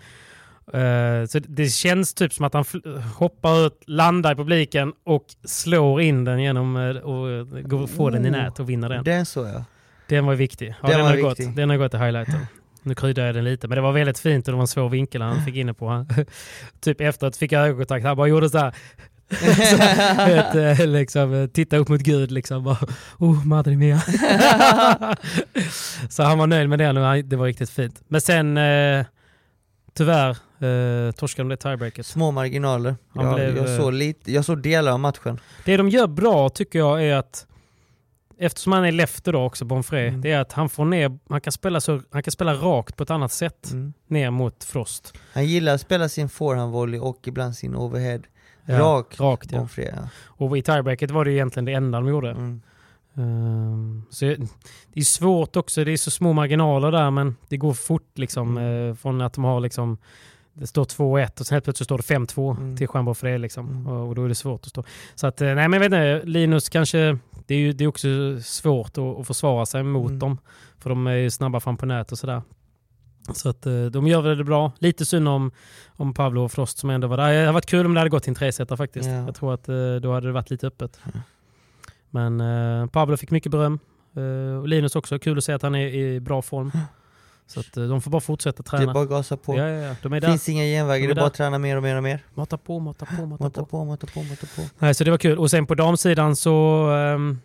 Eh, så det känns typ som att han hoppar ut, landar i publiken och slår in den genom eh, och går, får den i Oh. nät och vinner den. Den såg jag. Den var viktig. Ja, Den den, var har gått, viktig. den har gått i highlighten. Nu kryddar jag den lite, men det var väldigt fint och det var en svår vinkel han fick inne på. Han, typ efteråt fick jag ögonkontakt, han bara gjorde så här. Vet, eh, liksom, eh, titta upp mot Gud liksom. Bara, oh, madre mia. så han var nöjd med han- det var riktigt fint. Men sen eh, tyvärr eh, torskade de det tiebreaket. Små marginaler. Han Jag, blev, jag, såg lite, jag såg delar av matchen. Det de gör bra tycker jag är att Eftersom han är lefter då också, Bonfré, Mm. det är att han får ner, han kan, spela så, han kan spela rakt på ett annat sätt Mm. ner mot Frost. Han gillar att spela sin forehandvolley och ibland sin overhead. Ja, Rak. Rakt ja. Bonfré, ja. Och i tiebreaket var det ju egentligen det enda de gjorde. Mm. Ehm, så det är svårt också, det är så små marginaler där men det går fort liksom Mm. eh, från att de har liksom det står 2-1 och sen helt plötsligt står det 5-2 Mm. till för det liksom. Mm. Och, och då är det svårt att stå. Så att, eh, nej men jag vet inte, Linus kanske, det är ju det är också svårt att, att försvara sig mot Mm. dem. För de är ju snabba fram på nät och sådär. Så att eh, de gör det bra. Lite synd om, om Pablo och Frost som ändå var där. Det hade varit kul om det hade gått till en tresetare faktiskt. Ja. Jag tror att eh, då hade det varit lite öppet. Men eh, Pablo fick mycket beröm. Eh, Linus också. Kul att se att han är i bra form. Så att eh, de får bara fortsätta Det träna. är bara att gasa på. Ja, ja, ja. Det finns inga genvägar, De det är bara att träna mer och mer och mer. Mata på, mata på, mata Mata på. på, mata på, mata på. Nej, så det var kul. Och sen på damsidan så... ehm,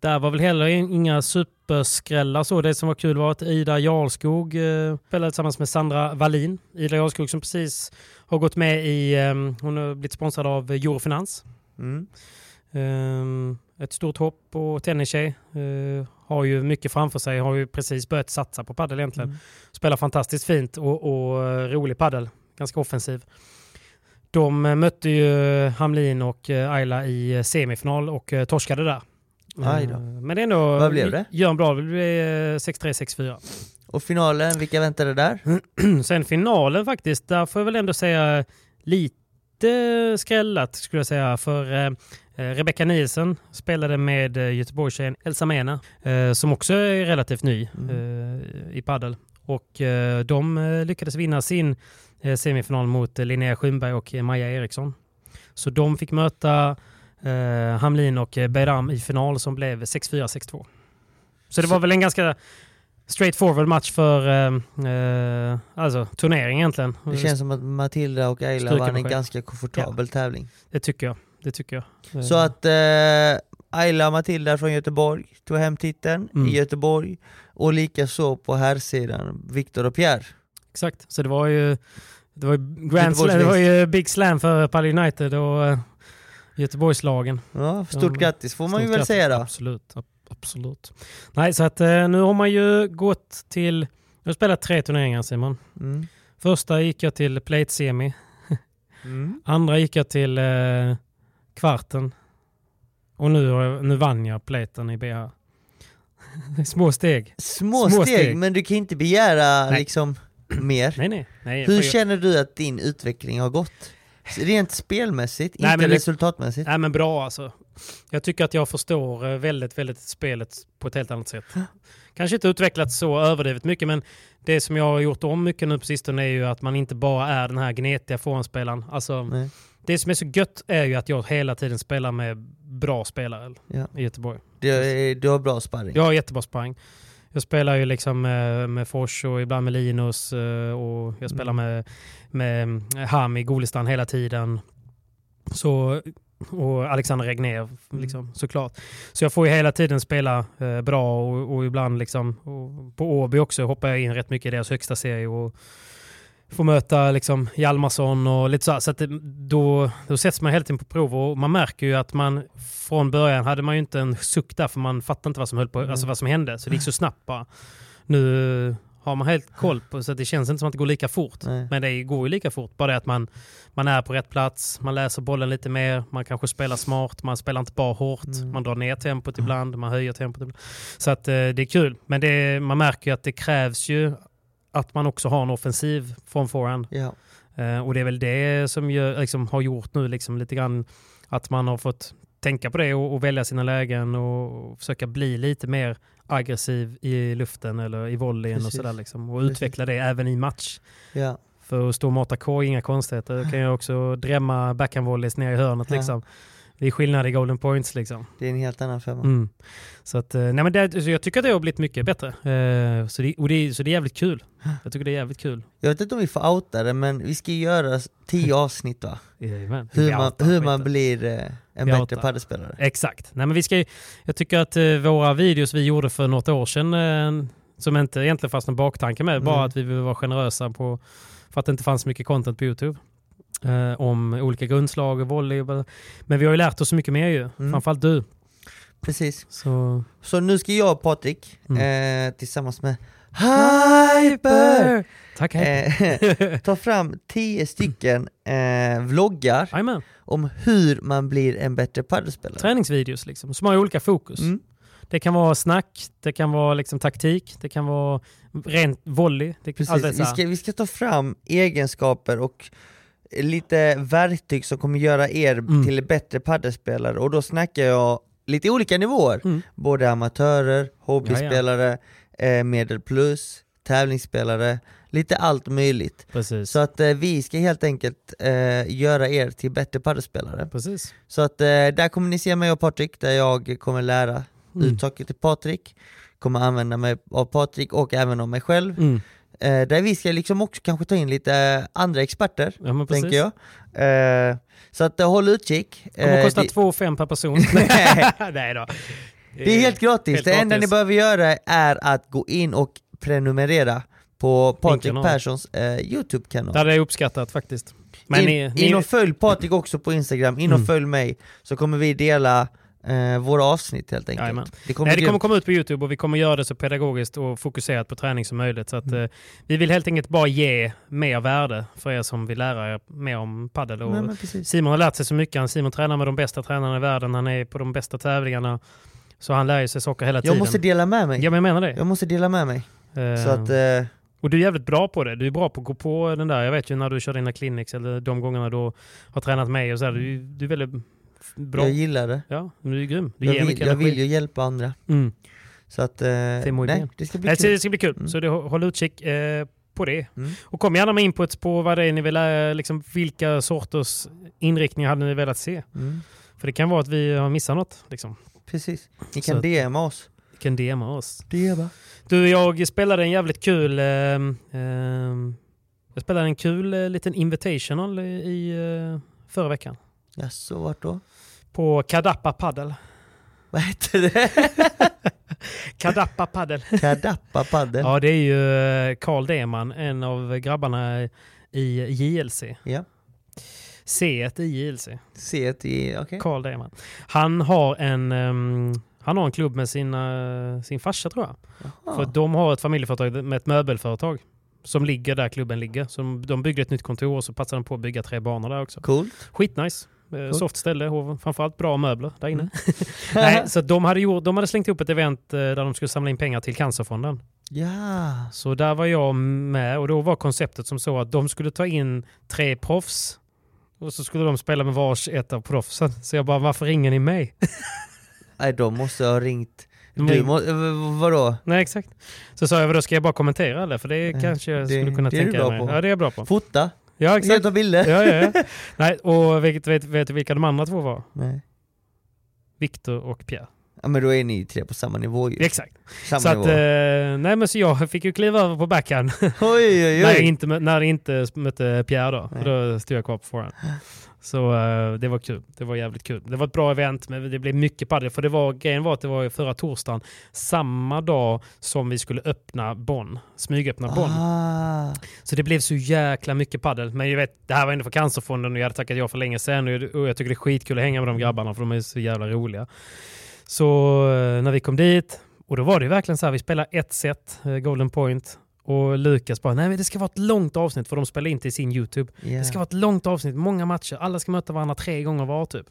där var väl heller in- inga superskrällar så. Det som var kul var att Ida Jarlskog uh, spelade tillsammans med Sandra Wallin. Ida Jarlskog som precis har gått med i... ehm, hon har blivit sponsrad av Eurofinans. Mm. Ehm, ett stort hopp och tennistjej. Eh, har ju mycket framför sig. Har ju precis börjat satsa på padel egentligen. Mm. Spelar fantastiskt fint och, och eh, rolig padel. Ganska offensiv. De eh, mötte ju Hamlin och eh, Ayla i eh, semifinal och eh, torskade där. Aj då. Eh, Men det är ändå... Vad blev det? Gör en bra, det blev eh, 6-3, 6-4. Och finalen, vilka väntade där? Sen finalen faktiskt, där får jag väl ändå säga lite skrällat skulle jag säga. För eh, eh, Rebecca Nielsen spelade med Göteborgstjejen Elsa Mena, som också är relativt ny eh, i paddel. Och de lyckades vinna sin semifinal mot Linnea Schönberg och Maja Eriksson. Så de fick möta eh, Hamlin och eh, Beiram i final som blev 6-4, 6-2. Så det var väl en ganska straightforward match för eh, eh, alltså, turnering egentligen. Det känns som att Matilda och Ayla vann en ganska komfortabel tävling. Det tycker jag. Det tycker jag. Eh, Så att eh, Ayla och Matilda från Göteborg tog hem titeln Mm. i Göteborg och likaså på herrsidan Viktor och Pierre. Exakt. Så det var ju det var ju, Grand slam, det var ju Big Slam för Pall United och eh, Göteborgslagen. Ja, stort Ja, grattis får man ju väl grattis. säga då. Absolut. ab- Absolut. Nej, så att eh, nu har man ju gått till... Jag har spelat tre turneringar Simon. Mm. Första gick jag till Plate Semi. Mm. Andra gick jag till eh, kvarten. Och nu, jag- nu vann jag Platen i BH. Små steg. Små, Små steg, steg. men du kan inte begära Nej. liksom mer. Nej, nej. nej Hur känner du att din utveckling har gått? Rent spelmässigt, Nej, inte men resultatmässigt. Nej men bra alltså. Jag tycker att jag förstår eh, väldigt, väldigt spelet på ett helt annat sätt. Kanske inte utvecklats så överdrivet mycket men det som jag har gjort om mycket nu på sistone är ju att man inte bara är den här gnetiga forehandspelaren. Alltså, Nej. det som är så gött är ju att jag hela tiden spelar med bra spelare Ja. i Göteborg. Du, du har bra sparring. Jag har jättebra sparring. Jag spelar ju liksom med, med Fors och ibland med Linus eh, och jag spelar Mm. med, med Hami Golistan hela tiden. Så, och Alexander Regnér liksom, såklart. Så jag får ju hela tiden spela eh, bra och, och ibland liksom, och på Åby också hoppar jag in rätt mycket i deras högsta serie och får möta liksom Hjalmarsson och lite så. här. Så att det, då, då sätts man hela tiden på prov och man märker ju att man från början hade man ju inte en suck där för man fattade inte vad som, höll på, alltså vad som hände. Så det gick så snabbt bara. Nu har man helt koll på så det känns inte som att det går lika fort. Nej. Men det går ju lika fort. Bara det att man, man är på rätt plats, man läser bollen lite mer, man kanske spelar smart, man spelar inte bara hårt, Mm. man drar ner tempot ibland, man höjer tempot ibland. Så att eh, det är kul. Men det, man märker ju att det krävs ju att man också har en offensiv från forehand. Eh, och det är väl det som gör, liksom, har gjort nu liksom, lite grann att man har fått tänka på det och, och välja sina lägen och, och försöka bli lite mer aggressiv i luften eller i volleyn och sådär. Liksom, och Precis. utveckla det även i match. Ja. För att stå och mata K, inga konstigheter. Då kan jag också drämma backhandvolleys ner i hörnet. Ja. Liksom. Det är skillnad i golden points. Liksom. Det är en helt annan femma. Mm. Så, att, eh, nej men det, så jag tycker att det har blivit mycket bättre. Eh, så, det, och det, så det är jävligt kul. Jag tycker det är jävligt kul. Jag vet inte om vi får outa det, men vi ska göra tio avsnitt va? Jajamän. Hur man, hur man blir eh, en Vi bättre outar. paddelspelare. Exakt. Nej, men vi ska, jag tycker att eh, våra videos vi gjorde för något år sedan, eh, som inte egentligen fanns någon baktanke med, bara Mm. att vi ville vara generösa på, för att det inte fanns mycket content på YouTube. Eh, om olika grundslag och volley. Men vi har ju lärt oss så mycket mer ju. Mm. Framförallt du. Precis. Så, Så nu ska jag och Patrik, Mm. eh, tillsammans med Hyper, tack hej. eh, ta fram tio stycken eh, vloggar Jajamän. om hur man blir en bättre paddelspelare. Träningsvideos liksom, som har ju olika fokus. Mm. Det kan vara snack, det kan vara liksom taktik, det kan vara rent volley. Det, Precis. Vi, ska, vi ska ta fram egenskaper och lite verktyg som kommer göra er Mm. till bättre paddelspelare och då snackar jag lite olika nivåer. Mm. Både amatörer, hobbyspelare, eh, medel plus, tävlingsspelare, lite allt möjligt. Precis. Så att eh, vi ska helt enkelt eh, göra er till bättre paddelspelare. Precis. Så att eh, där kommer ni se mig och Patrik, där jag kommer lära Mm. ut saker till Patrik, kommer använda mig av Patrik och även av mig själv. Mm. Eh, där vi ska liksom också kanske ta in lite andra experter, Ja, tänker jag. Eh, så att eh, håll utkik. kommer Eh, kosta det, 2 5 per person. Nej. Då. det är helt gratis, helt det enda gratis. ni behöver göra är att gå in och prenumerera på Patrik. Perssons eh, YouTube-kanal. Det hade jag uppskattat faktiskt. Men in, ni, ni, in och följ Patrik också på Instagram, in och Mm. följ mig, så kommer vi dela eh, våra avsnitt helt enkelt. Jajamän. Det kommer nej, det kommer komma ut på Youtube och vi kommer göra det så pedagogiskt och fokuserat på träning som möjligt. Så att, Mm. eh, vi vill helt enkelt bara ge mer värde för er som vill lära er mer om padel. Och Nej. Simon har lärt sig så mycket. Han- Simon tränar med de bästa tränarna i världen. Han är på de bästa tävlingarna. Så han lär sig saker hela tiden. Jag måste dela med mig. Ja men jag menar det. Jag måste dela med mig. Eh, Så att, eh, Och du är jävligt bra på det. Du är bra på att gå på den där. Jag vet ju när du kör dina clinics eller de gångerna du har tränat mig och så här, du, du är väldigt bra. jag gillar det. Ja, men du är grym. Du Jag ger vill, jag vill ju hjälpa andra. Mm. Så att, eh, nej, det ska bli kul. Det ska bli kul. Mm. Så det, håll utkik eh, på det. Mm. Och kom gärna med inputs på vad det är ni vill, eh, liksom, vilka sorters inriktningar hade ni velat se. Mm. För det kan vara att vi har missat något. Liksom. Precis. Ni kan DMa oss. Ni kan DMa oss. DMa. Du, jag spelade en jävligt kul... ehm, ehm, jag spelade en kul eh, liten invitational i, i eh, förra veckan. Jaså, vart då? På Kadappa Paddle. Vad heter det? Kadappa Paddle. Kadappa padel. Ja, det är ju eh, Carl Deman, en av grabbarna i JLC. Ja. C1 i JLC. Se till, okej. Carl Deman. Han har en, ehm, han har en klubb med sina, sin farsa tror jag. För Jaha. de har ett familjeföretag med ett möbelföretag. Som ligger där klubben ligger. Så de, de byggde ett nytt kontor och så passade de på att bygga tre banor där också. Coolt. Skitnice. Eh. Soft ställe och framförallt bra möbler där inne. Nej, så de hade, gjort, de hade slängt upp ett event eh, där de skulle samla in pengar till Cancerfonden. Ja. Så där var jag med och då var konceptet som så att de skulle ta in tre proffs och så skulle de spela med vars ett av proffsen. Så jag bara, varför ringer ni mig? Nej, de måste ha ringt. Du må, vadå? Nej, exakt. Så sa jag, då ska jag bara kommentera eller? För det kanske jag det- skulle kunna det tänka mig. Ja, det är jag bra på. Fota? Ja, exakt. ta bilder? Ja, ja, ja. Nej, och vet, vet, vet du vilka de andra två var? Nej. Viktor och Pierre. Ja men då är ni tre på samma nivå ju. Exakt. Samma Så att, eh, nej men så jag fick ju kliva över på backhand. oj oj oj. när, jag inte, när jag inte mötte Pierre då. Nej. Då stod jag kvar på forehand. Så eh, det var kul. Det var jävligt kul. Det var ett bra event men det blev mycket padel. För det var, grejen var att det var förra torsdagen, samma dag som vi skulle öppna Bonn. Smygöppna Bonn. Ah. Så det blev så jäkla mycket paddel. Men jag vet, det här var ändå för Cancerfonden och jag hade tackat ja för länge sedan. Och jag tycker det är skitkul att hänga med de grabbarna för de är så jävla roliga. Så eh, när vi kom dit, och då var det ju verkligen så här, vi spelade ett set, eh, Golden Point. Och Lukas bara, nej men det ska vara ett långt avsnitt för de spelar in till sin YouTube. Ja. Det ska vara ett långt avsnitt, många matcher, alla ska möta varandra tre gånger var typ.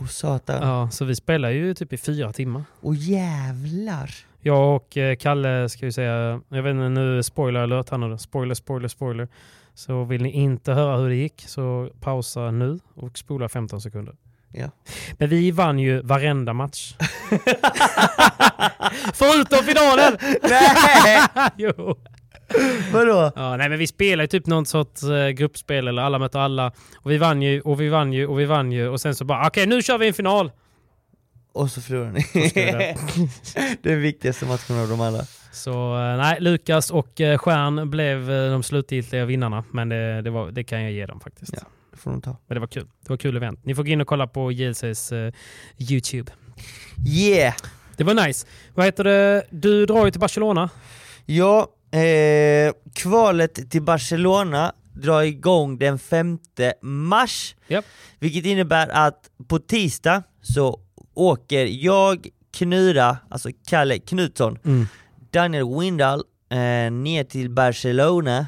Åh satan. Ja, så vi spelar ju typ i fyra timmar. Åh jävlar. Jag och eh, Kalle ska vi säga, jag vet inte nu, spoiler alert här nu, spoiler, spoiler, spoiler. Så vill ni inte höra hur det gick så pausa nu och spola 15 sekunder. Ja. Men vi vann ju varenda match. Förutom finalen! Nej! jo. Vadå? Ja, nej men vi spelade ju typ någon sorts eh, gruppspel eller alla möter alla. Och vi vann ju och vi vann ju och vi vann ju och sen så bara okej nu kör vi en final. Och så förlorar ni. Den viktigaste matchen av dem alla. Så eh, nej, Lukas och eh, Stjärn blev de slutgiltiga vinnarna. Men det, det, var, det kan jag ge dem faktiskt. Ja. Det får de ta. Men det var kul. Det var kul event. Ni får gå in och kolla på JLCs eh, YouTube. Yeah! Det var nice. Vad heter det? Du drar ju till Barcelona. Ja, eh, kvalet till Barcelona drar igång den 5 mars. Japp. Vilket innebär att på tisdag så åker jag, Knura, alltså Kalle Knutsson, Daniel Windahl eh, ner till Barcelona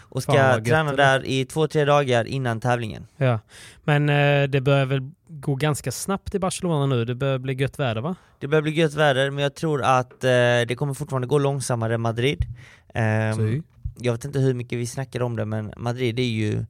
och ska Fan, gött, träna eller? där i två, tre dagar innan tävlingen. Ja. Men eh, det börjar väl gå ganska snabbt i Barcelona nu. Det börjar bli gött väder va? Det börjar bli gött väder, men jag tror att eh, det kommer fortfarande gå långsammare än Madrid. Ehm, jag vet inte hur mycket vi snackar om det, men Madrid är ju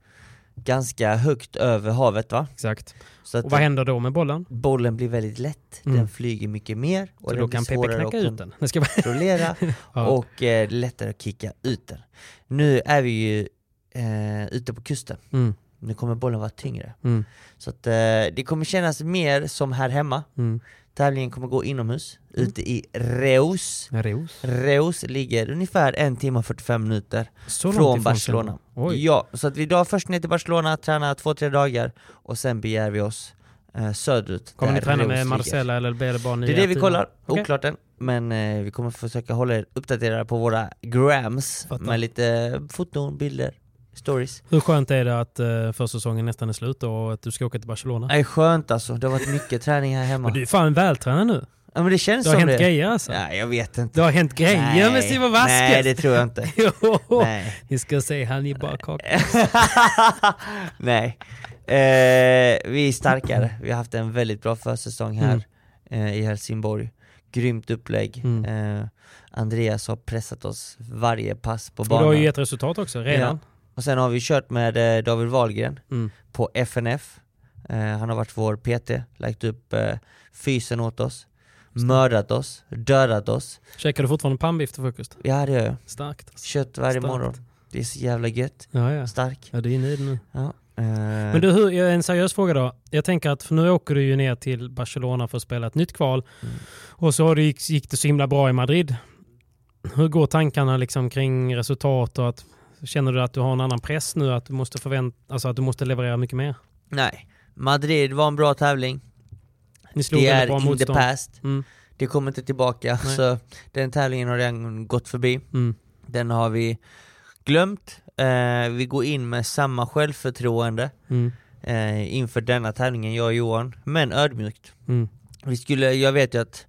ganska högt över havet va? Exakt. Så Och vad händer då med bollen? bollen blir väldigt lätt, Mm. den flyger mycket mer och Så den då kan Pepe knacka ut den. Det ska kontrollera Ja. och eh, lättare att kicka ut den. Nu är vi ju eh, ute på kusten, Mm. nu kommer bollen vara tyngre. Mm. Så att eh, det kommer kännas mer som här hemma. Mm. Tävlingen kommer gå inomhus, ute i Reus. Reus. Reus ligger ungefär en timme och 45 minuter Så från Barcelona. Ja, så att vi drar först ner till Barcelona, tränar två, tre dagar och sen begär vi oss eh, söderut. Kommer ni träna Reus med. Marcella eller blir det bara ni Det är det vi kollar, Okej. oklart än. Men eh, vi kommer försöka hålla er uppdaterade på våra grams Fattar. med lite foton, bilder, stories. Hur skönt är det att uh, försäsongen nästan är slut och att du ska åka till Barcelona? Det är skönt alltså, det har varit mycket träning här hemma. Men du är fan vältränad nu. Ja men det känns Det har som hänt det. grejer alltså. Ja, jag vet inte. Det har hänt grejer Nej, med Simon Vasquez. Nej det tror jag inte. jo, Nej. ni ska se han i bakkaka. Nej. Eh, vi är starkare, vi har haft en väldigt bra försäsong här. eh, i Helsingborg. Grymt upplägg. Mm. Eh, Andreas har pressat oss varje pass på Och det har banan. ju gett resultat också redan. Och sen har vi kört med eh, David Wahlgren Mm. på FNF. Eh, han har varit vår PT, lagt upp eh, fysen åt oss, mördat oss, dödat oss. Käkar du fortfarande pannbiff till frukost? Ja det gör jag. Starkt. alltså. Kött varje Starkt. morgon. Det är så jävla gött. Ja, ja. Stark. Ja, det är inne i det nu. Ja. Eh, Men du, hur, en seriös fråga då. Jag tänker att för nu åker du ju ner till Barcelona för att spela ett nytt kval. Mm. Och så har det, gick, gick det så himla bra i Madrid. Hur går tankarna liksom kring resultat och att Känner du att du har en annan press nu? Att du måste förvänta, alltså att du måste leverera mycket mer? Nej, Madrid var en bra tävling. Ni slog Det är in the motstånd. past. Mm, Det kommer inte tillbaka. Nej. Så den tävlingen har redan gått förbi. mm, Den har vi glömt. Eh, vi går in med samma självförtroende mm, eh, inför denna tävlingen, jag och Johan. Men ödmjukt. mm, Vi skulle, jag vet ju att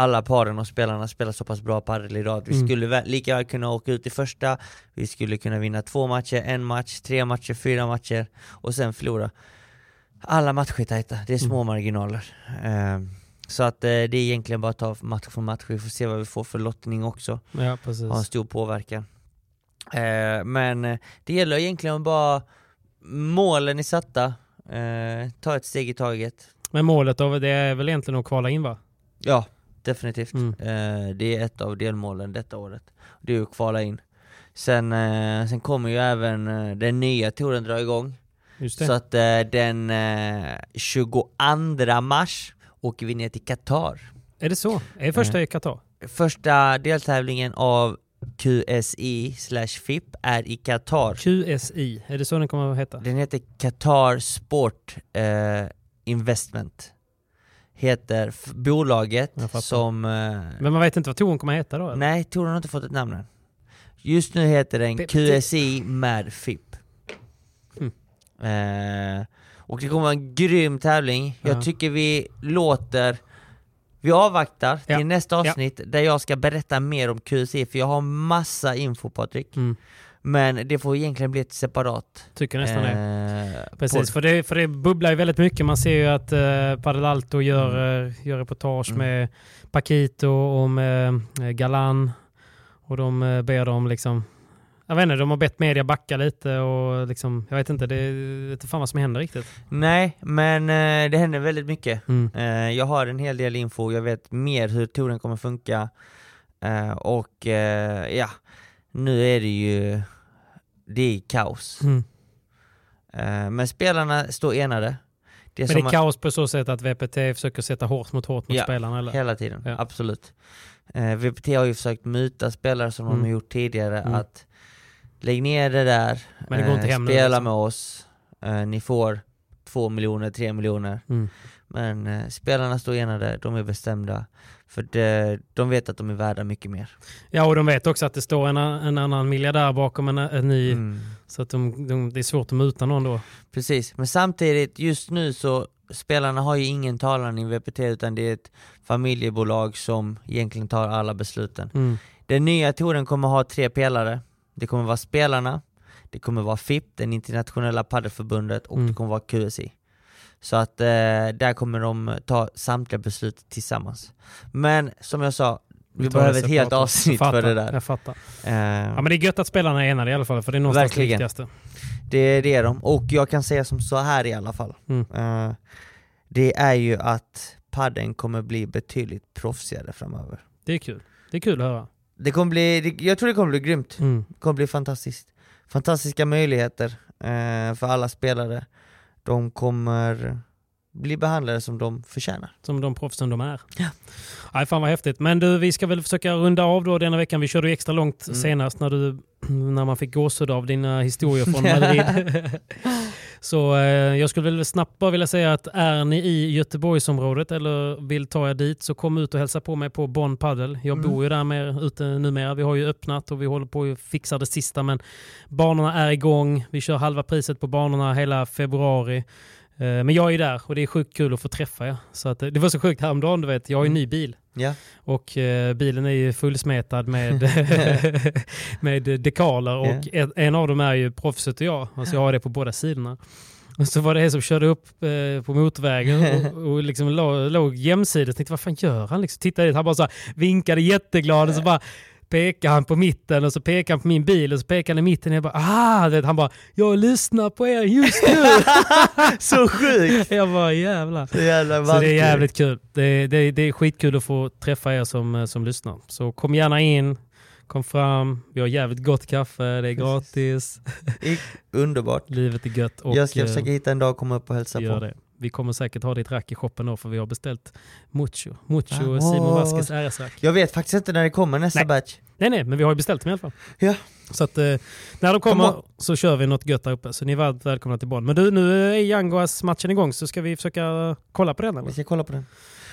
alla paren och spelarna spelar så pass bra padel i rad. Vi Mm. skulle lika väl kunna åka ut i första, vi skulle kunna vinna två matcher, en match, tre matcher, fyra matcher och sen förlora. Alla matcher är tajta, det är små Mm. marginaler. Eh, så att eh, det är egentligen bara att ta match för match, vi får se vad vi får för lottning också. ja precis. Har en stor påverkan. Eh, men det gäller egentligen bara målen är satta, eh, ta ett steg i taget. Men målet då, det är väl egentligen att kvala in va? Ja, definitivt. Mm. Eh, det är ett av delmålen detta året. Det är att kvala in. Sen, eh, sen kommer ju även eh, den nya touren dra igång. Det. Så att eh, den eh, 22 mars åker vi ner till Qatar. Är det så? Är första i Qatar? Första deltävlingen av QSI slash FIP är i Qatar. QSI, är det så den kommer att heta? Den heter Qatar Sport eh, Investment. Heter bolaget Jag som... Eh, Men man vet inte vad touren kommer att heta då? eller? nej, touren har inte fått ett namn än. Just nu heter den QSI med FIP. Mm. Eh, och det kommer vara en grym tävling. Jag Ja. tycker vi låter... Vi avvaktar till Ja. nästa avsnitt där jag ska berätta mer om QSI, för jag har massa info Patrik. Mm, Men det får egentligen bli ett separat tycker nästan det. eh, Precis, podd. för det, för det bubblar ju väldigt mycket. Man ser ju att eh, Padel Alto gör, eh, gör reportage Mm. med Paquito och med eh, Galan. Och de eh, ber dem liksom... Jag vet inte, de har bett media backa lite och liksom... Jag vet inte, det jag vet inte fan vad som händer riktigt. Nej, men eh, det händer väldigt mycket. Mm. Eh, jag har en hel del info, jag vet mer hur touren kommer funka. Eh, och ja, nu är det ju... Det är kaos. Mm. Eh, men spelarna står enade. Det Men det är kaos på så sätt att VPT försöker sätta hårt mot hårt mot Ja, spelarna eller? Hela tiden, Ja. absolut. Eh, VPT har ju försökt muta spelare som de Mm. har gjort tidigare Mm. att lägg ner det där, Men det går inte hem nu, spela liksom. med oss, eh, ni får två miljoner, tre miljoner. Mm. Men eh, spelarna står enade, de är bestämda. För det, de vet att de är värda mycket mer. Ja, och de vet också att det står en, en annan miljardär bakom en, en ny. Mm. Så att de, de, det är svårt att muta någon då. Precis, men samtidigt just nu så spelarna har ju ingen talan i VPT utan det är ett familjebolag som egentligen tar alla besluten. Mm. Den nya touren kommer ha tre pelare. Det kommer vara spelarna, det kommer vara FIP, den internationella paddelförbundet och Mm. det kommer vara QSI. Så att eh, där kommer de ta samtliga beslut tillsammans. Men som jag sa, vi, tar behöver det ett helt avsnitt fattar, för det där. Jag fattar. Eh, Ja, men det är gött att spelarna är enade i alla fall, för det är någonstans Verkligen. det viktigaste. Det, det är de, och jag kan säga som så här i alla fall. Mm. Eh, det är ju att padden kommer bli betydligt proffsigare framöver. Det är kul. Det är kul att höra. Det kommer bli, det, jag tror det kommer bli grymt. Mm. Det kommer bli fantastiskt. Fantastiska möjligheter eh, för alla spelare. De kommer bli behandlade som de förtjänar. Som de proffsen de är. Ja. Nej, fan vad häftigt. Men du, vi ska väl försöka runda av då denna veckan. Vi körde ju extra långt Mm. senast när, du, när man fick gåshud av dina historier från Madrid. Så eh, jag skulle väl snabbt bara vilja säga att är ni i Göteborgsområdet eller vill ta er dit så kom ut och hälsa på mig på Bonn Padel. Jag Mm. bor ju där med, ute numera. Vi har ju öppnat och vi håller på att fixa det sista men banorna är igång. Vi kör halva priset på banorna hela februari. Eh, Men jag är där och det är sjukt kul att få träffa er. Så att, eh, det var så sjukt häromdagen, du vet. Jag har ju en ny bil. Ja. Och eh, bilen är ju fullsmetad med, med dekaler och en, en av dem är ju proffset och jag. Alltså jag har det på båda sidorna. Och så var det en som körde upp eh, på motorvägen och, och liksom låg, låg jämsides. Tänkte, vad fan gör han? Liksom, tittade dit, han bara så här, vinkade jätteglad och så bara pekade han på mitten och så pekade han på min bil och så pekade han i mitten. Och jag bara, ah! Vet, han bara, jag lyssnar på er just nu. Så sjukt! jag bara, jävlar. Så jävla Så det är jävligt kul. Det, det, det är skitkul att få träffa er som, eh, som lyssnar. Så kom gärna in, kom fram. Vi har jävligt gott kaffe, det är gratis. Underbart. Livet är gött. Och, jag ska eh, försöka hitta en dag och komma upp och hälsa på. det. Vi kommer säkert ha ditt rack i shoppen då för vi har beställt Mucho. Mucho Ah, Simon. Vasquez RS-rack. Jag vet faktiskt inte när det kommer nästa Nej. batch. Nej nej, men vi har ju beställt dem i alla fall. Ja. Så att eh, när de kommer Kom så kör vi något gött där uppe. Så ni är varmt välkomna till Bonn. Men du, nu är Yangoas-matchen igång så ska vi försöka kolla på den eller? Vi ska kolla på den.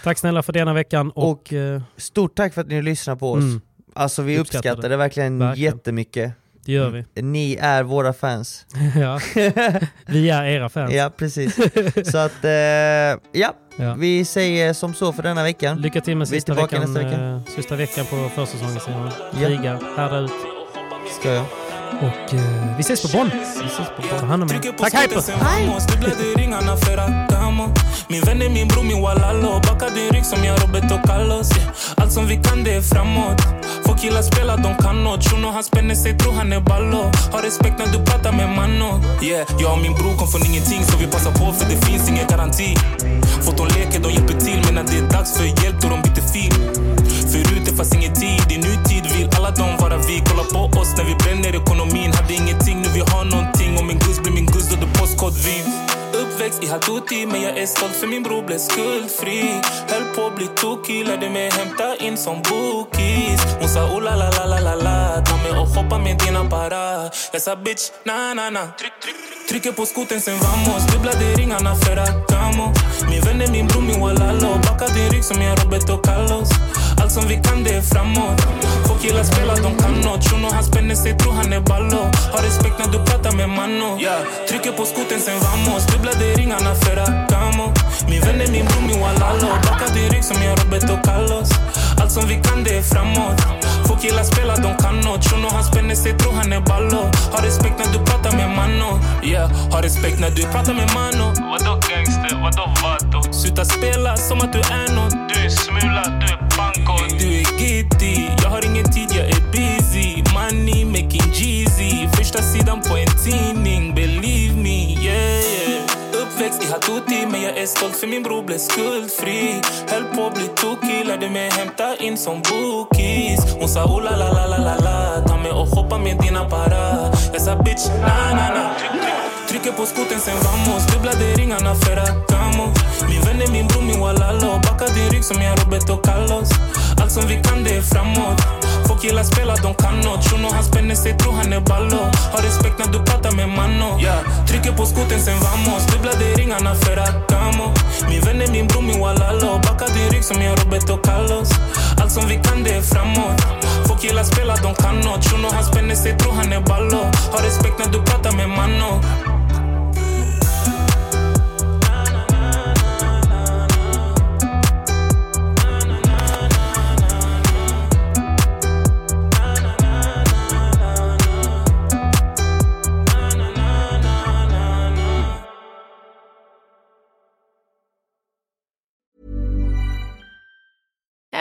Tack snälla för denna veckan och... Och- eh, Stort tack för att ni lyssnar på oss. Mm. Alltså vi Uppskattar uppskattar det. det verkligen, Verkligen. jättemycket. Det gör vi. Ni är våra fans. ja. Vi är era fans. Ja, precis. Så att, eh, ja. Ja. Vi säger som så för denna veckan. Lycka till med sista veckan, nästa vecka. eh, sista veckan på försäsongen Simon. Ja. Kriga, härda ut. Ska jag. Och eh, vi ses på Bonn. Vi ses på Ta hand om er. Tack hej min vän är e min bror, min walalo Backa din rygg som jag Roberto Carlos yeah. E Allt som vi kan det är framåt Få killar spela, de kan nåt Shuno han spänner sig, tror han är ballo Har respekt när du pratar med mano Yeah, jag och min bror kom från ingenting Så vi passar på för det finns ingen garanti Foton leker, de hjälper till Men när det är dags för hjälp, då de byter fil Förut det fanns ingen tid, i nutid vill alla de vara vi. Kolla på oss när vi bränner ekonomin Hade ingenting, nu vi har någonting Och min guzz blir min guzz då det postkod vi. Uppväxt i Hatuti men jag är stolt för min bror blev skuldfri. Höll på att bli tokig, lärde mig hämta in som bookies. Hon sa oh la la la la la la. Ta mig och hoppa med dina para Jag sa bitch na na na. Trycker på skoten sen vamos. Dubblade ringarna för att damo Min vän är min bror, min walalo. Backa din rygg som jag Roberto Carlos. Allt som vi kan det är framåt. Folk gillar spela, de kan nåt Shuno han spänner sig, tror han är ballo. Har respekt när du pratar med mano yeah. Trycker på skoten sen vamos. Dubblade ringarna för att damo Min vän är min bror, min walalo. Backa din rygg som jag Roberto Carlos. Allt som vi kan det är framåt Få killar spela, de kan nåt Shuno han spänner sig, tror han är ballo Har respekt när du pratar med mano yeah. Har respekt när du pratar med mano Vadå gangster, vadå vato? Sluta spela som att du är nåt Du är smula, du är banko Du är giddy, jag har ingen tid, jag är busy. Money making Jeezy. Första sidan på en tidning, Uppväxt i Hatuti men jag är stolt för min bror blev skuldfri. Höll på att bli tokig, lärde mig hämta in som bookies. Hon sa oh la la la la la la Ta mig och hoppa med dina para Jag sa bitch na na na. Trycker på skoten sen vamos. Dubblade ringarna för att kamo. Min vän är min bror, min walalo Backa din rygg som jag Roberto Carlos. Allt som vi kan det är framåt. Få killar spela, de kan nåt Shunon han spänner sig, tror han är ballo. Har respekt när du pratar med mano yeah. Trycker på skoten sen vamos. Dubblade ringarna för att Min vän är min bror, min walalo Backa din rygg som jag Roberto Carlos. Allt som vi kan det är framåt. Få killar spela, de kan nåt Shuno han spänner sig, tror han är ballo. Har respekt när du pratar med mano